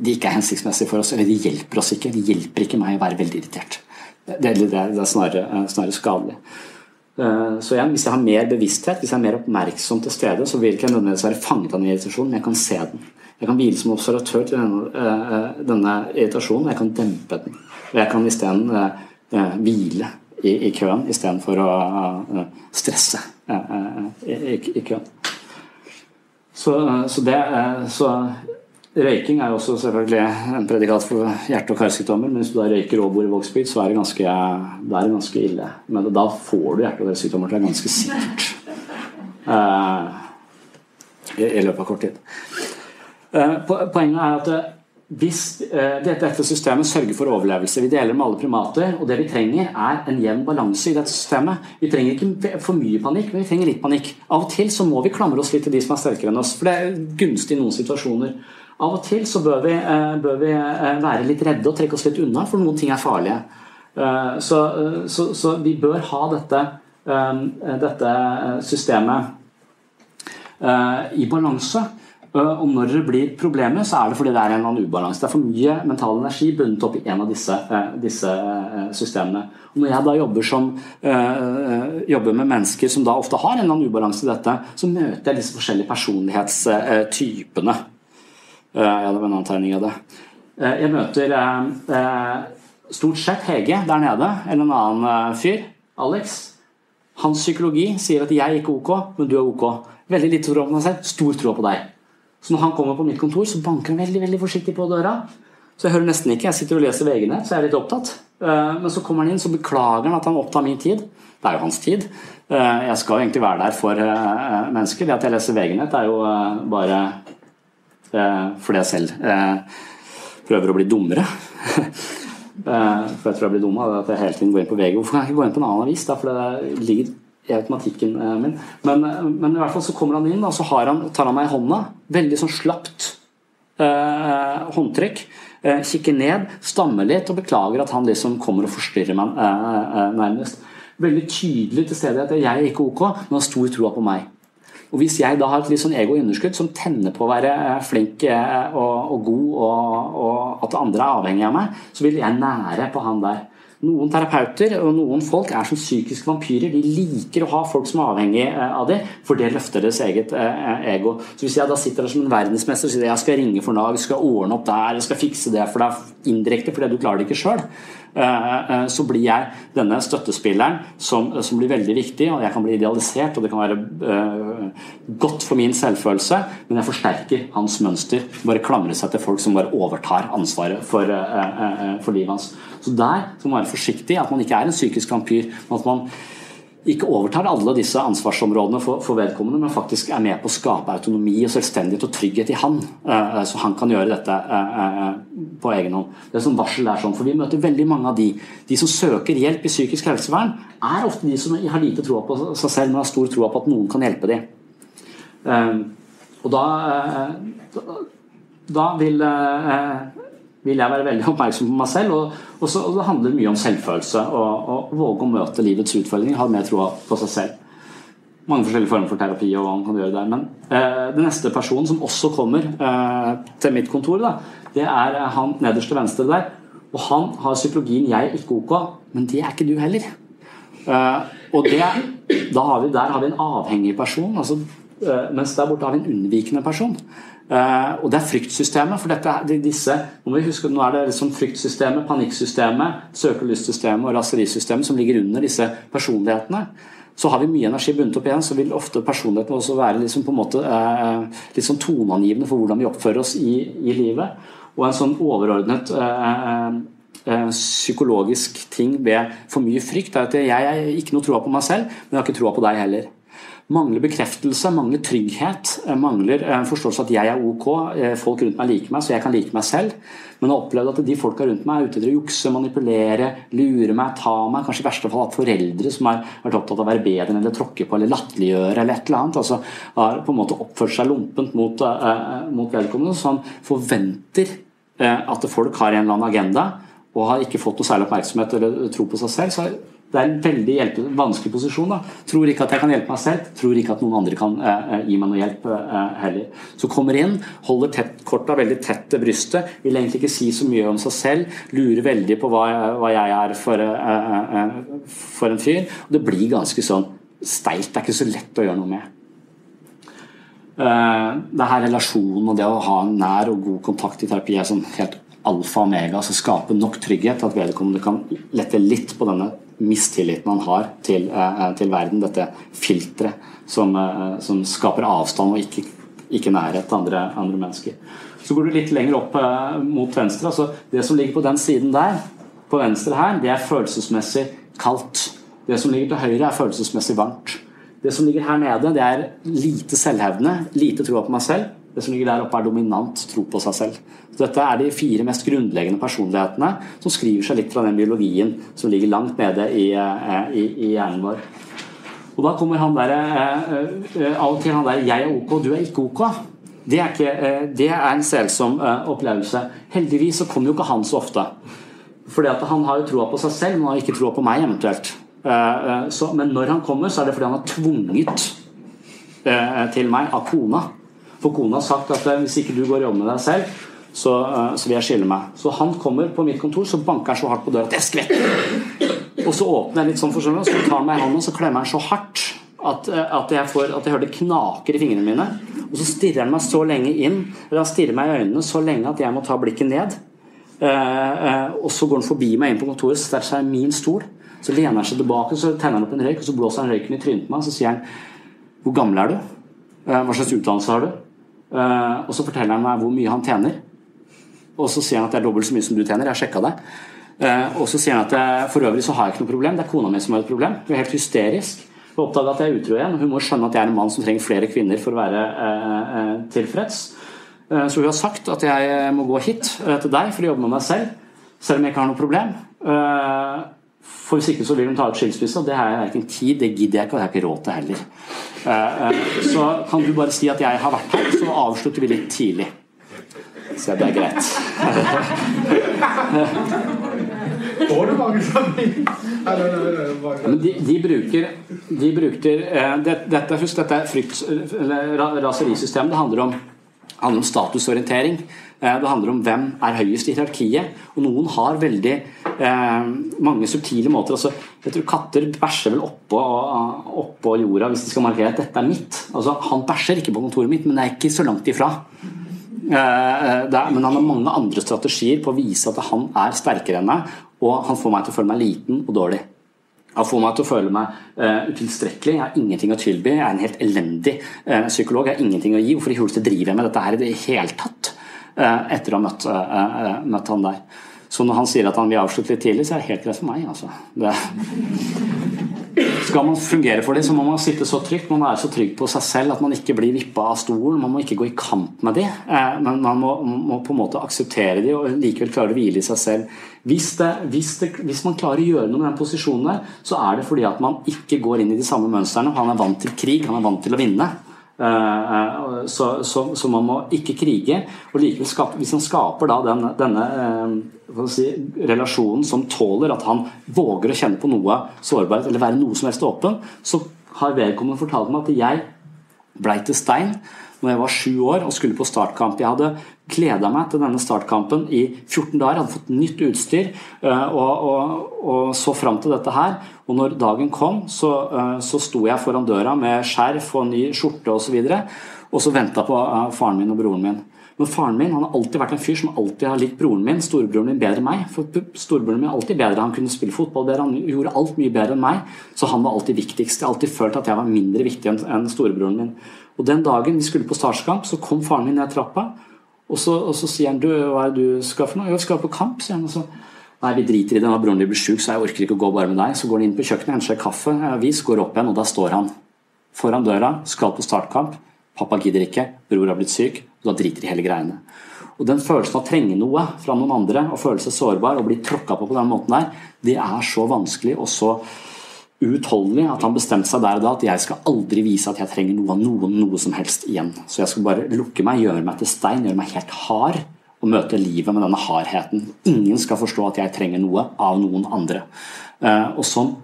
de ikke er hensiktsmessige for oss, eller de hjelper oss ikke. De hjelper ikke meg å være veldig irritert. Det, det, det er snarere, snarere skadelig. Eh, så igjen, Hvis jeg har mer bevissthet, hvis jeg er mer oppmerksom til stede, så vil ikke jeg nødvendigvis være fanget av den irritasjonen, men jeg kan se den. Jeg kan hvile som observatør til denne, uh, denne irritasjonen, jeg kan dempe den. Og jeg kan isteden uh, hvile i, i køen istedenfor å stresse i, i, i, køen. Så, så det så Røyking er jo også selvfølgelig en predikat for hjerte- og karsykdommer, men hvis du da røyker og bor i Vågsbygd, så er det ganske, det er ganske ille. Men da får du hjerte- og karsykdommer til deg ganske sikkert. Uh, i, i, løpet av kort tid. Uh, poenget er at uh, hvis dette systemet sørger for overlevelse Vi deler med alle primater, og det vi trenger, er en jevn balanse i dette systemet. Vi trenger ikke for mye panikk, men vi trenger litt panikk. Av og til så må vi klamre oss litt til de som er sterkere enn oss, for det er gunstig i noen situasjoner. Av og til så bør vi, eh, bør vi, eh, være litt redde og trekke oss litt unna, for noen ting er farlige. Eh, så, så, så vi bør ha dette, dette systemet i balanse. Og når det blir problemer, så er det fordi det er en eller annen ubalanse. Det er for mye mental energi bundet opp i en av disse, disse systemene. Og når jeg da jobber, som, jobber, med mennesker som da ofte har en eller annen ubalanse i dette, så møter jeg disse forskjellige personlighetstypene. Eh, det var en annen tegning av det. Eh, jeg møter eh, stort sett Hege der nede, eller en annen fyr. Alex. Hans psykologi sier at jeg er ikke ok, men du er ok. Veldig lite tro på meg selv, stor tro på deg. Så når han kommer på mitt kontor, så banker han veldig veldig forsiktig på døra. Så jeg hører nesten ikke. Jeg sitter og leser VG-nett, så jeg er litt opptatt. Men så kommer han inn, så beklager han at han opptar min tid. Det er jo hans tid. Jeg skal jo egentlig være der for mennesker. Det at jeg leser VG-nett, er jo bare fordi jeg selv eh, prøver å bli dummere. *laughs* Eh, for jeg tror jeg blir dum av at jeg hele tiden går inn på VG. Hvorfor kan jeg ikke gå inn på en annen avis? Da? For det ligger i automatikken min. Men, men, i hvert fall så kommer han inn, og så han, tar han meg i hånda. Veldig sånn slapt eh, håndtrykk. Eh, kikker ned, stammer litt og beklager at han liksom kommer og forstyrrer meg eh, nærmest. Veldig tydelig til stedet at jeg er ikke ok, men har stor tro på meg. Og Hvis jeg da har et litt sånn ego-underskudd som tenner på å være eh, flink eh, og, og god, og, og, at andre er avhengig av meg, så vil jeg nære på han der. Noen terapeuter og noen folk er som psykiske vampyrer. De liker å ha folk som er avhengig eh, av dem, for det løfter deres eget ego. Så Hvis jeg da sitter der som en verdensmester og sier jeg skal ringe for Nav, skal ordne opp der, jeg skal fikse det for deg indirekte fordi du klarer det ikke sjøl, så blir jeg denne støttespilleren som, som, blir veldig viktig, og jeg kan bli idealisert, og det kan være godt for min selvfølelse, men jeg forsterker hans mønster. Bare klamre seg til folk som bare overtar ansvaret for, for livet hans. Så der så må man være forsiktig, at man ikke er en psykisk vampyr. men at man ikke overtar alle disse ansvarsområdene for, for, vedkommende, men faktisk er med på å skape autonomi og selvstendighet og trygghet i han, så han kan gjøre dette på egen hånd. Det er sånn varsel er sånn, for Vi møter veldig mange av de de som søker hjelp i psykisk helsevern, er ofte de som har lite tro på seg selv, men har stor tro på at noen kan hjelpe dem. Og da, da vil vil jeg være veldig oppmerksom på meg selv. Og, og, så, og det handler mye om selvfølelse. Og, våge å møte livets utfordringer. Ha mer tro på seg selv. Mange forskjellige former for terapi og hva man kan gjøre der. Men eh, den neste personen som også kommer eh, til mitt kontor, da, det er han nederst til venstre der. Og han har psykologien 'jeg er ikke ok', men det er ikke du heller. Eh, og det, har vi, der har vi en avhengig person, altså, eh, mens der borte har vi en unnvikende person. Uh, og det er fryktsystemet. for dette, disse, må vi huske, Nå er det liksom fryktsystemet, panikksystemet, søkelystsystemet og raserisystemet som ligger under disse personlighetene. Så har vi mye energi bundet opp igjen, så vil ofte personligheten også være liksom på en måte uh, litt sånn toneangivende for hvordan vi oppfører oss i, i livet. Og en sånn overordnet psykologisk ting ved for mye frykt er at jeg har ikke noe troa på meg selv, men jeg har ikke troa på deg heller mangler bekreftelse, mangler trygghet, eh, mangler forståelse at jeg er ok, eh, folk rundt meg liker meg, så jeg kan like meg selv. Men har opplevd at de folka rundt meg er ute etter å jukse, manipulere, lure meg, ta meg. Kanskje i verste fall hatt foreldre som har vært opptatt av å være bedre enn eller tråkke på eller latterliggjøre eller et eller annet. altså Har på en måte oppført seg lompent mot, uh, mot vedkommende. Han forventer uh, at folk har en eller annen agenda og har ikke fått noe særlig oppmerksomhet eller tro på seg selv. så det er en veldig hjelpe, vanskelig posisjon. da. Tror ikke at jeg kan hjelpe meg selv, tror ikke at noen andre kan eh, eh gi meg noe hjelp eh, heller. Så kommer inn, holder tett, korta veldig tett til brystet, vil egentlig ikke si så mye om seg selv, lurer veldig på hva, hva jeg er for, eh, eh, eh, for, en fyr. Og det blir ganske sånn steilt. Det er ikke så lett å gjøre noe med. det her relasjonen og det å ha en nær og god kontakt i terapi er sånn helt alfa og omega. altså Skape nok trygghet at vedkommende kan lette litt på denne mistilliten han har til, eh, til verden. Dette filteret som, eh, som, skaper avstand og ikke, ikke nærhet til andre, andre, mennesker. Så går du litt lenger opp eh, mot venstre. altså Det som ligger på den siden der, på venstre her, det er følelsesmessig kaldt. Det som ligger til høyre, er følelsesmessig varmt. Det som ligger her nede, det er lite selvhevdende, lite troa på meg selv. Det som ligger der oppe, er dominant tro på seg selv. Så dette er de fire mest grunnleggende personlighetene som skriver seg litt fra den biologien som ligger langt nede i, eh, i, i hjernen vår. Og da kommer han der, eh, eh, av og til han der 'jeg er ok, du er ikke ok'. Det er, ikke, det er en selsom opplevelse. Heldigvis så kommer jo ikke han så ofte. Fordi at Han har jo troa på seg selv, men han har ikke troa på meg eventuelt. Så, men når han kommer, så er det fordi han har tvunget til meg av kona. For kona har sagt at hvis ikke du går og jobber med deg selv, så, uh, så, vil jeg skille meg. Så han kommer på mitt kontor, så banker han så hardt på døra at jeg skvetter. Og så åpner jeg litt sånn for så tar han meg i hånden og så klemmer han så hardt at, uh, at, jeg får, at jeg hører det knaker i fingrene mine. Og så stirrer han meg så lenge inn, eller han stirrer meg i øynene så lenge at jeg må ta blikket ned. Uh, og så går han forbi meg inn på kontoret, så seg i min stol. Så lener han seg tilbake, så tenner han opp en røyk, og så blåser han røyken i trynet på meg. Så sier han Hvor gammel er du? Hva slags utdannelse har du? Og så forteller han meg hvor mye han tjener. Og så sier han at det er dobbelt så mye som du tjener. Jeg har sjekka det. Eh, og så sier han at for øvrig så har jeg ikke noe problem. Det er kona mi som har et problem. Hun er helt hysterisk. Hun oppdaga at jeg er utro igjen. Hun må skjønne at jeg er en mann som trenger flere kvinner for å være eh, eh tilfreds. Eh, så hun har sagt at jeg må gå hit eh, til deg for å jobbe med meg selv, selv om jeg ikke har noe problem. Eh, for hvis ikke så vil hun ta ut skilsmisse, og det har jeg verken tid, det gidder jeg ikke, og det har jeg ikke råd til heller. Så kan du bare si at jeg har vært her, så avslutter vi litt tidlig. Så det er greit. Får du mange sammen? de, de bruker, de bruker eh, det, dette, Husk, dette er frykt, eller raserisystemet. Det handler om, handler om statusorientering. Eh, det handler om hvem er høyest i hierarkiet. Og noen har veldig eh, mange subtile måter. Altså, jeg tror Katter bæsjer vel oppå, oppå jorda hvis de skal markere at dette er mitt. Altså, han bæsjer ikke på kontoret mitt, men det er ikke så langt ifra. Eh, eh, men han har mange andre strategier på å vise at han er sterkere enn meg, og han får meg til å føle meg liten og dårlig. Han får meg til å føle meg uh, utilstrekkelig. Jeg har ingenting å tilby. Jeg er en helt elendig uh, psykolog. Jeg har ingenting å gi. Hvorfor i huleste driver jeg med dette her i det hele tatt? Uh, etter å ha møtt, møtt, han der. Så når han sier at han vil avslutte litt tidlig, så er det helt greit for meg. Altså. Skal man fungere for dem, så må man sitte så trygt. Man må være så trygg på seg selv at man ikke blir vippa av stolen. Man må ikke gå i kamp med dem, eh, men man må, må, på en måte akseptere dem og likevel klare å hvile i seg selv. Hvis, det, hvis, det, hvis, man klarer å gjøre noe med den posisjonen der, så er det fordi at man ikke går inn i de samme mønstrene. Han er vant til krig, han er vant til å vinne. Eh, eh, så, så, så, man må ikke krige. og likevel skape, Hvis han skaper da den, denne eh, si, relasjonen som tåler at han våger å kjenne på noe sårbarhet eller være noe som helst åpen, så har vedkommende fortalt meg at jeg blei til stein når jeg var sju år og skulle på startkamp. Jeg hadde gleda meg til denne startkampen i 14 dager. Hadde fått nytt utstyr og, og, og så fram til dette her. Og når dagen kom, så, uh, så sto jeg foran døra med skjerf og ny skjorte osv. Og, så og så venta på uh, faren min og broren min. Men faren min han har alltid vært en fyr som alltid har likt broren min, storebroren min, bedre enn meg. For storebroren min er alltid bedre, Han kunne spille fotball bedre, han gjorde alt mye bedre enn meg. Så han var alltid viktigst. Jeg har alltid følt at jeg var mindre viktig enn storebroren min. Og Den dagen vi skulle på startskamp, så kom faren min ned trappa, og så, og så sier han du, hva er det du skal for noe? Jeg skal på kamp, sier han. Og så Nei, vi driter i det. Når broren din blir sjuk, så jeg orker ikke å gå bare med deg. Så går han inn på kjøkkenet, henter seg kaffe, avis, går opp igjen, og da står han foran døra, skal på startkamp. Pappa gidder ikke, bror har blitt syk, og da driter de hele greiene. Og Den følelsen av å trenge noe fra noen andre og føle seg sårbar og bli tråkka på på den måten der, det er så vanskelig og så uutholdelig at han bestemte seg der og da at jeg skal aldri vise at jeg trenger noe av noen noe som helst igjen. Så jeg skal bare lukke meg, gjøre meg til stein, gjøre meg helt hard og møte livet med denne hardheten. Ingen skal forstå at jeg trenger noe av noen andre. Eh, og sånn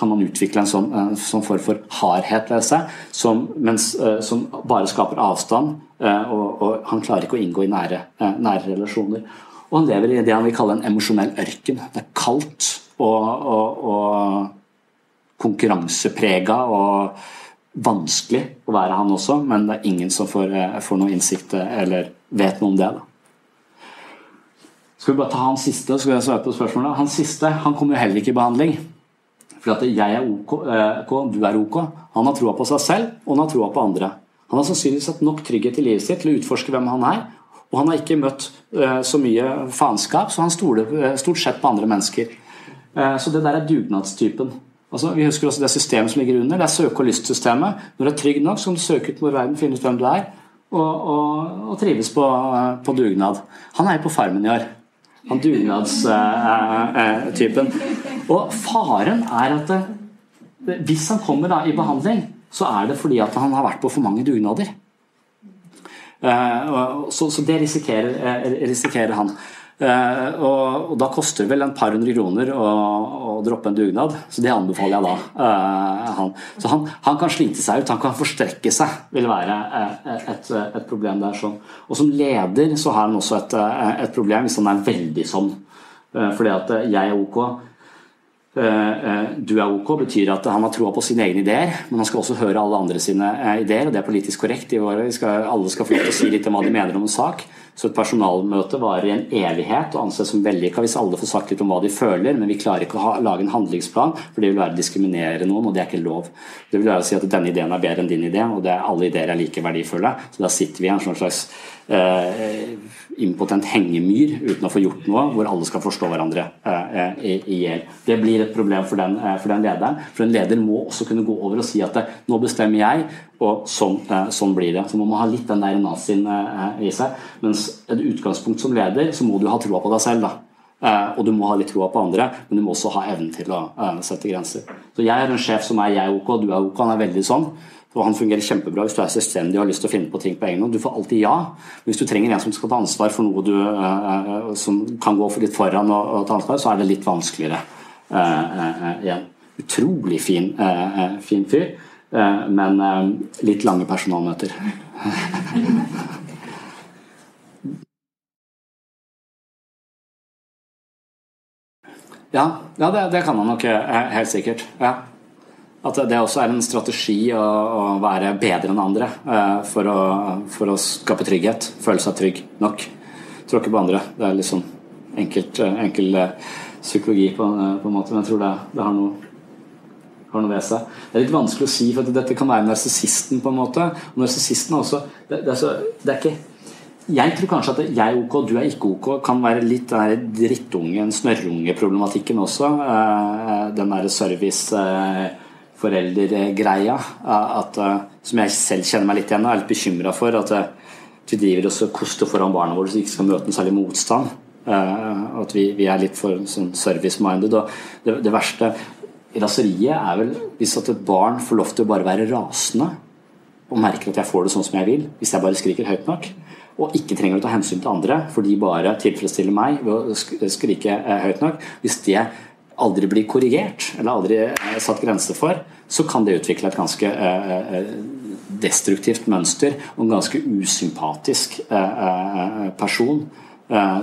kan man utvikle en sånn, en sånn form for hardhet ved seg, som, mens, eh, som bare skaper avstand. Eh, og, og, han klarer ikke å inngå i nære, nære, relasjoner. Og han lever i det han vil kalle en emosjonell ørken. Det er kaldt og, og, og konkurranseprega og vanskelig å være han også, men det er ingen som får, får noe innsikt eller vet noe om det. da. Skal vi bare ta han siste, så skal jeg svare på spørsmålet. Han siste han kommer jo heller ikke i behandling. For at jeg er ok, eh, du er ok. Han har troa på seg selv, og han har troa på andre. Han har sannsynligvis hatt nok trygghet i livet sitt til å utforske hvem han er. Og han har ikke møtt eh, så mye faenskap, så han stoler eh, stort sett på andre mennesker. Så det der er dugnadstypen. Altså, vi husker også det systemet som ligger under. Det er søke- og lystsystemet. Når du er trygg nok, så kan du søke ut mot verden, finne ut hvem du er, og, og, og trives på, på, dugnad. Han er jo på Farmen i år. Han dugnadstypen. Og faren er at det, hvis han kommer da i behandling, så er det fordi at han har vært på for mange dugnader. Eh, så, så det risikerer, eh, risikerer han. Uh, og, og, da koster det vel en par hundre kroner å, å droppe en dugnad, så det anbefaler jeg da. Uh, han. Så han, han, kan slite seg ut, han kan forstrekke seg, vil være uh, et, et, problem der. Sånn. Og som leder så har han også et, et problem hvis han er veldig sånn. fordi at jeg er ok, du er ok betyr at han har troa på sine egne ideer, men han skal også høre alle andre sine ideer, og det er politisk korrekt. Skal, alle skal få lov til å si litt om hva de mener om en sak. Så et personalmøte varer i en evighet og anses som vellykka hvis alle får sagt litt om hva de føler, men vi klarer ikke å ha, lage en handlingsplan, for det vil være å diskriminere noen, og det er ikke lov. Det vil være å si at denne ideen er bedre enn din idé, og er, alle ideer er like verdifulle. Så da sitter vi i en sånn slags eh, impotent hengemyr uten å få gjort noe, hvor alle skal forstå hverandre eh, i hjel. Det blir et problem for den, eh, for den, lederen. For en leder må også kunne gå over og si at eh, nå bestemmer jeg, og sånn, sånn blir det. Så man må ha litt den der nazien i seg. Mens et utgangspunkt som leder, så må du ha troa på deg selv. da. Og du må ha litt troa på andre, men du må også ha evnen til å sette grenser. Så jeg er en sjef som er jeg ok, du er ok. Han er veldig sånn. Og han fungerer kjempebra hvis du er selvstendig og har lyst til å finne på ting på egen hånd. Du får alltid ja. Hvis du trenger en som skal ta ansvar for noe du, uh, som kan gå for litt foran og, og, ta ansvar, så er det litt vanskeligere uh, igjen. Utrolig fin, fin fyr, men litt lange personalmøter. *laughs* ja, ja det, det, kan han nok helt sikkert. Ja. At det også er en strategi å, å være bedre enn andre uh, for, å, for, å, skape trygghet. Føle seg trygg nok. Tråkke på andre. Det er litt sånn enkelt, uh, enkel uh, psykologi på, på, en måte, men jeg tror det, det har, noe, har noe ved seg. Det er litt vanskelig å si, for dette kan være narsissisten på en måte. Og narsissisten også det, det, er så, det er ikke jeg tror kanskje at jeg er ok, du er ikke ok, kan være litt den drittungen, snørrungeproblematikken også. Eh, den derre serviceforeldergreia. At, som jeg selv kjenner meg litt igjen og er litt bekymra for. At vi driver oss og koster foran barna våre så de ikke skal møte noe særlig motstand. Eh, at vi, vi er litt for sånn service-minded. Og det, det verste raseriet er vel hvis at et barn får lov til å bare være rasende og merker at jeg får det sånn som jeg vil, hvis jeg bare skriker høyt nok og ikke trenger å ta hensyn til andre, for de bare tilfredsstiller meg ved å skrike eh, høyt nok. Hvis det aldri blir korrigert, eller aldri eh, satt grenser for, så kan det utvikle et ganske eh, destruktivt mønster og en ganske usympatisk person.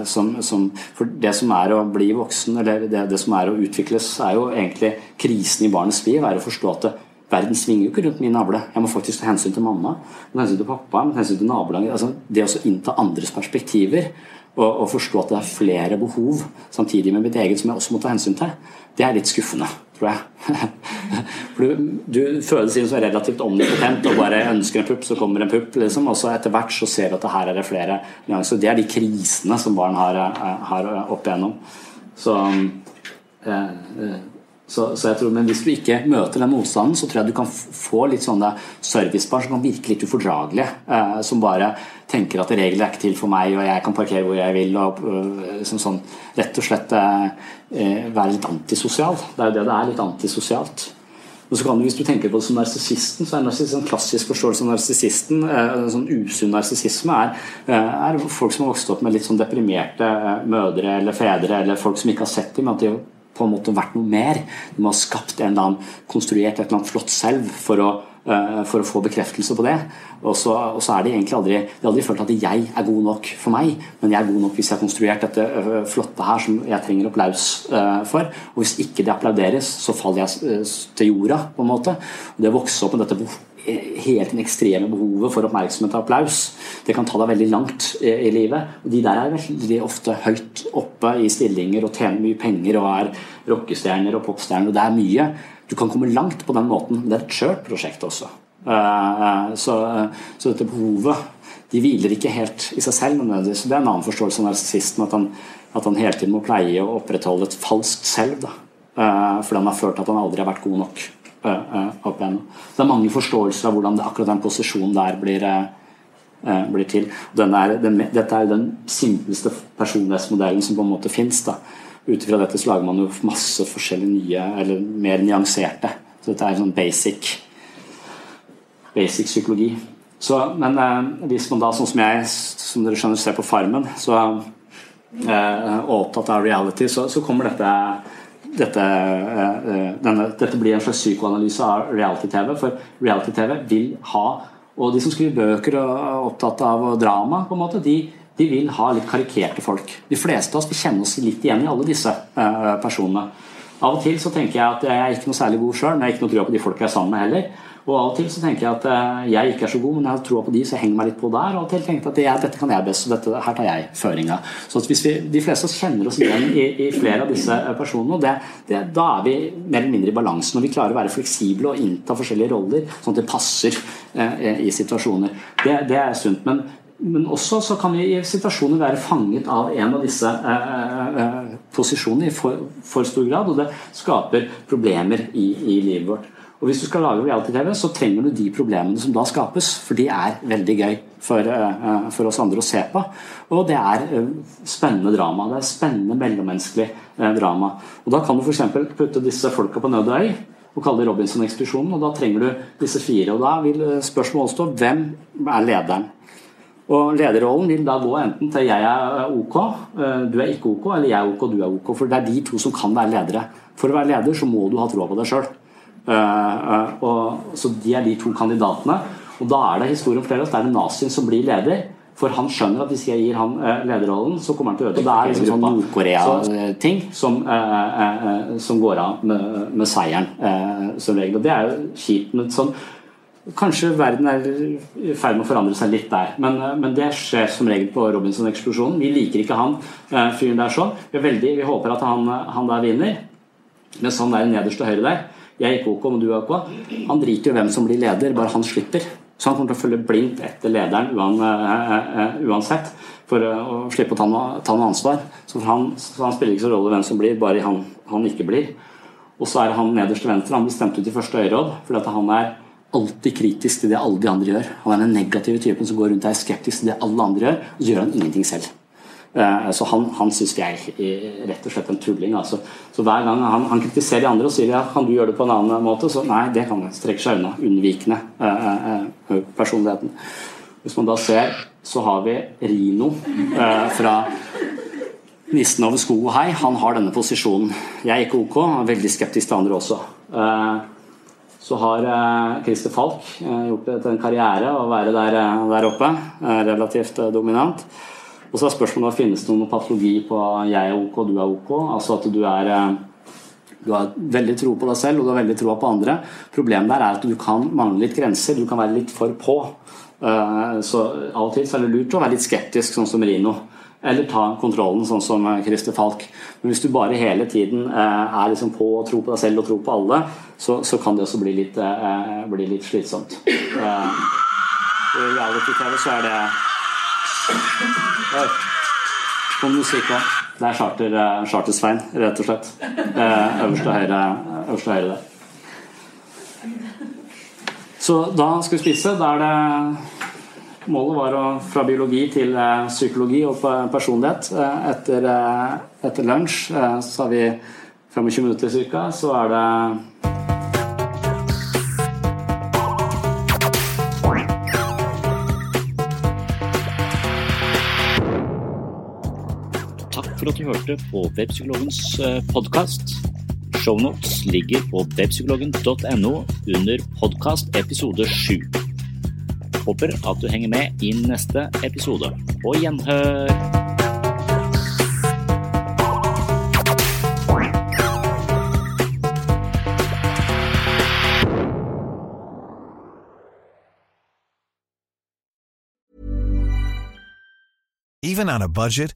Som, som, for Det som er å bli voksen, eller det, det, som er å utvikles, er jo egentlig krisen i barnets liv. er å forstå at det, Verden svinger jo ikke rundt min navle. Jeg må faktisk ta hensyn til mamma, hensyn til pappa, hensyn til nabolaget. Altså, det å innta andres perspektiver og, og, forstå at det er flere behov samtidig med mitt eget som jeg også må ta hensyn til, det er litt skuffende, tror jeg. *laughs* For du, du føles inn som relativt omnipotent og bare ønsker en pupp, så kommer en pupp. Liksom. Og så etter hvert så ser du at det her er det flere nyanser. Det er de krisene som barn har, eh, har opp igjennom. Så eh, eh så, så, jeg tror, men Hvis du ikke møter den motstanden, så tror jeg du kan få litt sånne servicebarn som kan virke litt ufordragelige. Eh, som bare tenker at regler er ikke til for meg, og jeg kan parkere hvor jeg vil. og øh, sånn, Rett og slett eh, eh, være litt antisosial. Det er jo det det er. Litt antisosialt. Og så kan du, Hvis du tenker på det som narsissisten, så er det en klassisk forståelse av narsissisten eh, sånn usunn narsissisme er, er, folk som har vokst opp med litt sånn deprimerte mødre eller fedre, eller folk som ikke har sett dem. at de på en måte vært noe mer. De har skapt en eller annen, konstruert et eller annet flott selv for å, uh, for å få bekreftelse på det. Og så, og så, er det egentlig aldri De har aldri følt at jeg er god nok for meg, men jeg er god nok hvis jeg har konstruert dette uh, flotte her som jeg trenger applaus uh, for. Og hvis ikke det applauderes, så faller jeg til jorda, på en måte. Og det å vokse opp med dette helt den ekstreme behovet for oppmerksomhet og applaus. Det kan ta deg veldig langt i, i livet. Og de der er veldig ofte høyt oppe i stillinger og tjener mye penger og er rockestjerner og popstjerner. og Det er mye. Du kan komme langt på den måten. Det er et skjørt prosjekt også. Uh, så, uh, så, dette behovet de hviler ikke helt i seg selv. Så det er en annen forståelse av narsissisten. At, han, at han hele tiden må pleie å opprettholde et falskt selv. Da. Fordi han har følt at han aldri har vært god nok. Eh, opp igjennom. Det er mange forståelser av hvordan det, akkurat den posisjonen der blir, eh, blir til. Er, den, dette er jo den simpleste personlighetsmodellen som på en måte fins. Ut ifra dette så lager man jo masse forskjellige nye, eller mer nyanserte. Så dette er sånn basic, basic psykologi. Så, men eh, hvis man da, sånn som jeg, som dere skjønner, ser på Farmen, så eh, opptatt av reality, så, så kommer dette dette, eh, eh, denne, dette blir en slags psykoanalyse av reality-TV. For reality-TV vil ha Og de som skriver bøker og er opptatt av drama, på en måte, de, de vil ha litt karikerte folk. De fleste av oss vil kjenne oss litt igjen i alle disse uh, personene. Av og til så tenker jeg at jeg er ikke noe særlig god sjøl, men jeg har ikke noe tro på de folka jeg er sammen med heller. Og Av og til så tenker jeg at eh, jeg ikke er så god, men jeg har troa på de, så jeg henger meg litt på der. Og av og til tenker jeg at dette kan jeg best, så dette, her tar jeg føringa. Så hvis vi, De fleste av oss kjenner oss igjen i, i flere av disse eh, personene. og det, det, Da er vi mer eller mindre i balanse når vi klarer å være fleksible og innta forskjellige roller, sånn at det passer eh, i situasjoner. Det, det er sunt. men men også så kan vi i situasjoner være fanget av en av disse eh, eh, posisjonene i for, for, stor grad, og det skaper problemer i, i livet vårt. Og Hvis du skal lage reality-TV, så trenger du de problemene som da skapes. For de er veldig gøy for, uh, for oss andre å se på. Og det er uh, spennende drama. Det er spennende mellommenneskelig drama. Og Da kan du f.eks. putte disse folka på Nødøy og kalle det Robinson-ekspedisjonen. Og da trenger du disse fire. Og da vil spørsmålet stå hvem er lederen? Og Lederrollen vil da gå enten til jeg er ok, du er ikke ok, eller jeg er ok, du er ok. For det er de to som kan være ledere. For å være leder så må du ha troa på deg sjøl. Eh, eh, og, så de er de to kandidatene. Og da er det historien flere oss, det er nazien som blir leder. For han skjønner at hvis jeg gir han eh, lederrollen, så kommer han til å ødelegge. Det er liksom sånn Nord-Korea-ting som, som, går av med, med seieren, som regel. Og det er jo kjipt. Men sånn Kanskje verden er i ferd med å forandre seg litt der, men, men det skjer som regel på Robinson-eksplosjonen. Vi liker ikke han fyren der sånn. Vi, veldig, vi, håper at han, han der vinner, mens han der nederst til høyre der Jeg gikk OK, men du er OK. Han driter jo hvem som blir leder, bare han slipper. Så han kommer til å følge blindt etter lederen uansett, for å slippe å ta noe, ansvar. Så han, så han, spiller ikke så rolle hvem som blir, bare han, han ikke blir. Og så er han nederst til venstre. Han blir stemt ut i første øyeråd fordi han er alltid kritisk til det alle de andre gjør. Han er den negative typen som går rundt og er skeptisk til det alle andre gjør, og så gjør han ingenting selv. Eh, så han, han syns jeg er rett og slett en tulling. Altså. Så hver gang han, han, kritiserer de andre og sier ja, kan du gjøre det på en annen måte, så nei, det kan jeg. Strekker seg unna. Unnvikende eh, eh, personligheten. Hvis man da ser, så har vi Rino fra Nissen over skog og hei. Han har denne posisjonen. Jeg er ikke ok, er veldig skeptisk til andre også. Så har Christer Falk gjort det til en karriere å være der, der oppe. Relativt dominant. Og så er spørsmålet finnes det noen patologi på jeg er ok du er ok. Altså at du er eh, du har veldig tro på deg selv og du har veldig tro på andre. Problemet der er at du kan mangle litt grenser. Du kan være litt for på. Eh, så av og til er det lurt å være litt skeptisk, sånn som Rino. Eller ta kontrollen, sånn som eh, Christer Falk. Men hvis du bare hele tiden er liksom på og tror på deg selv og tror på alle, så, så kan det også bli litt, bli litt slitsomt. I reality-TV så er det Kom musikk òg. Det er charter, uh, Charter-Svein, rett og slett. Uh, øverste høyre, øverste høyre der. Så da skal vi spise. Da er det Målet var å, fra biologi til psykologi og personlighet. Etter, etter lunsj så har vi 25 minutter ca. Så er det for at du hørte på Webpsykologens eh, podkast. Shownotes ligger på webpsykologen.no under podkast episode 7. Håper at du henger med i neste episode. På gjenhør! Even on a budget,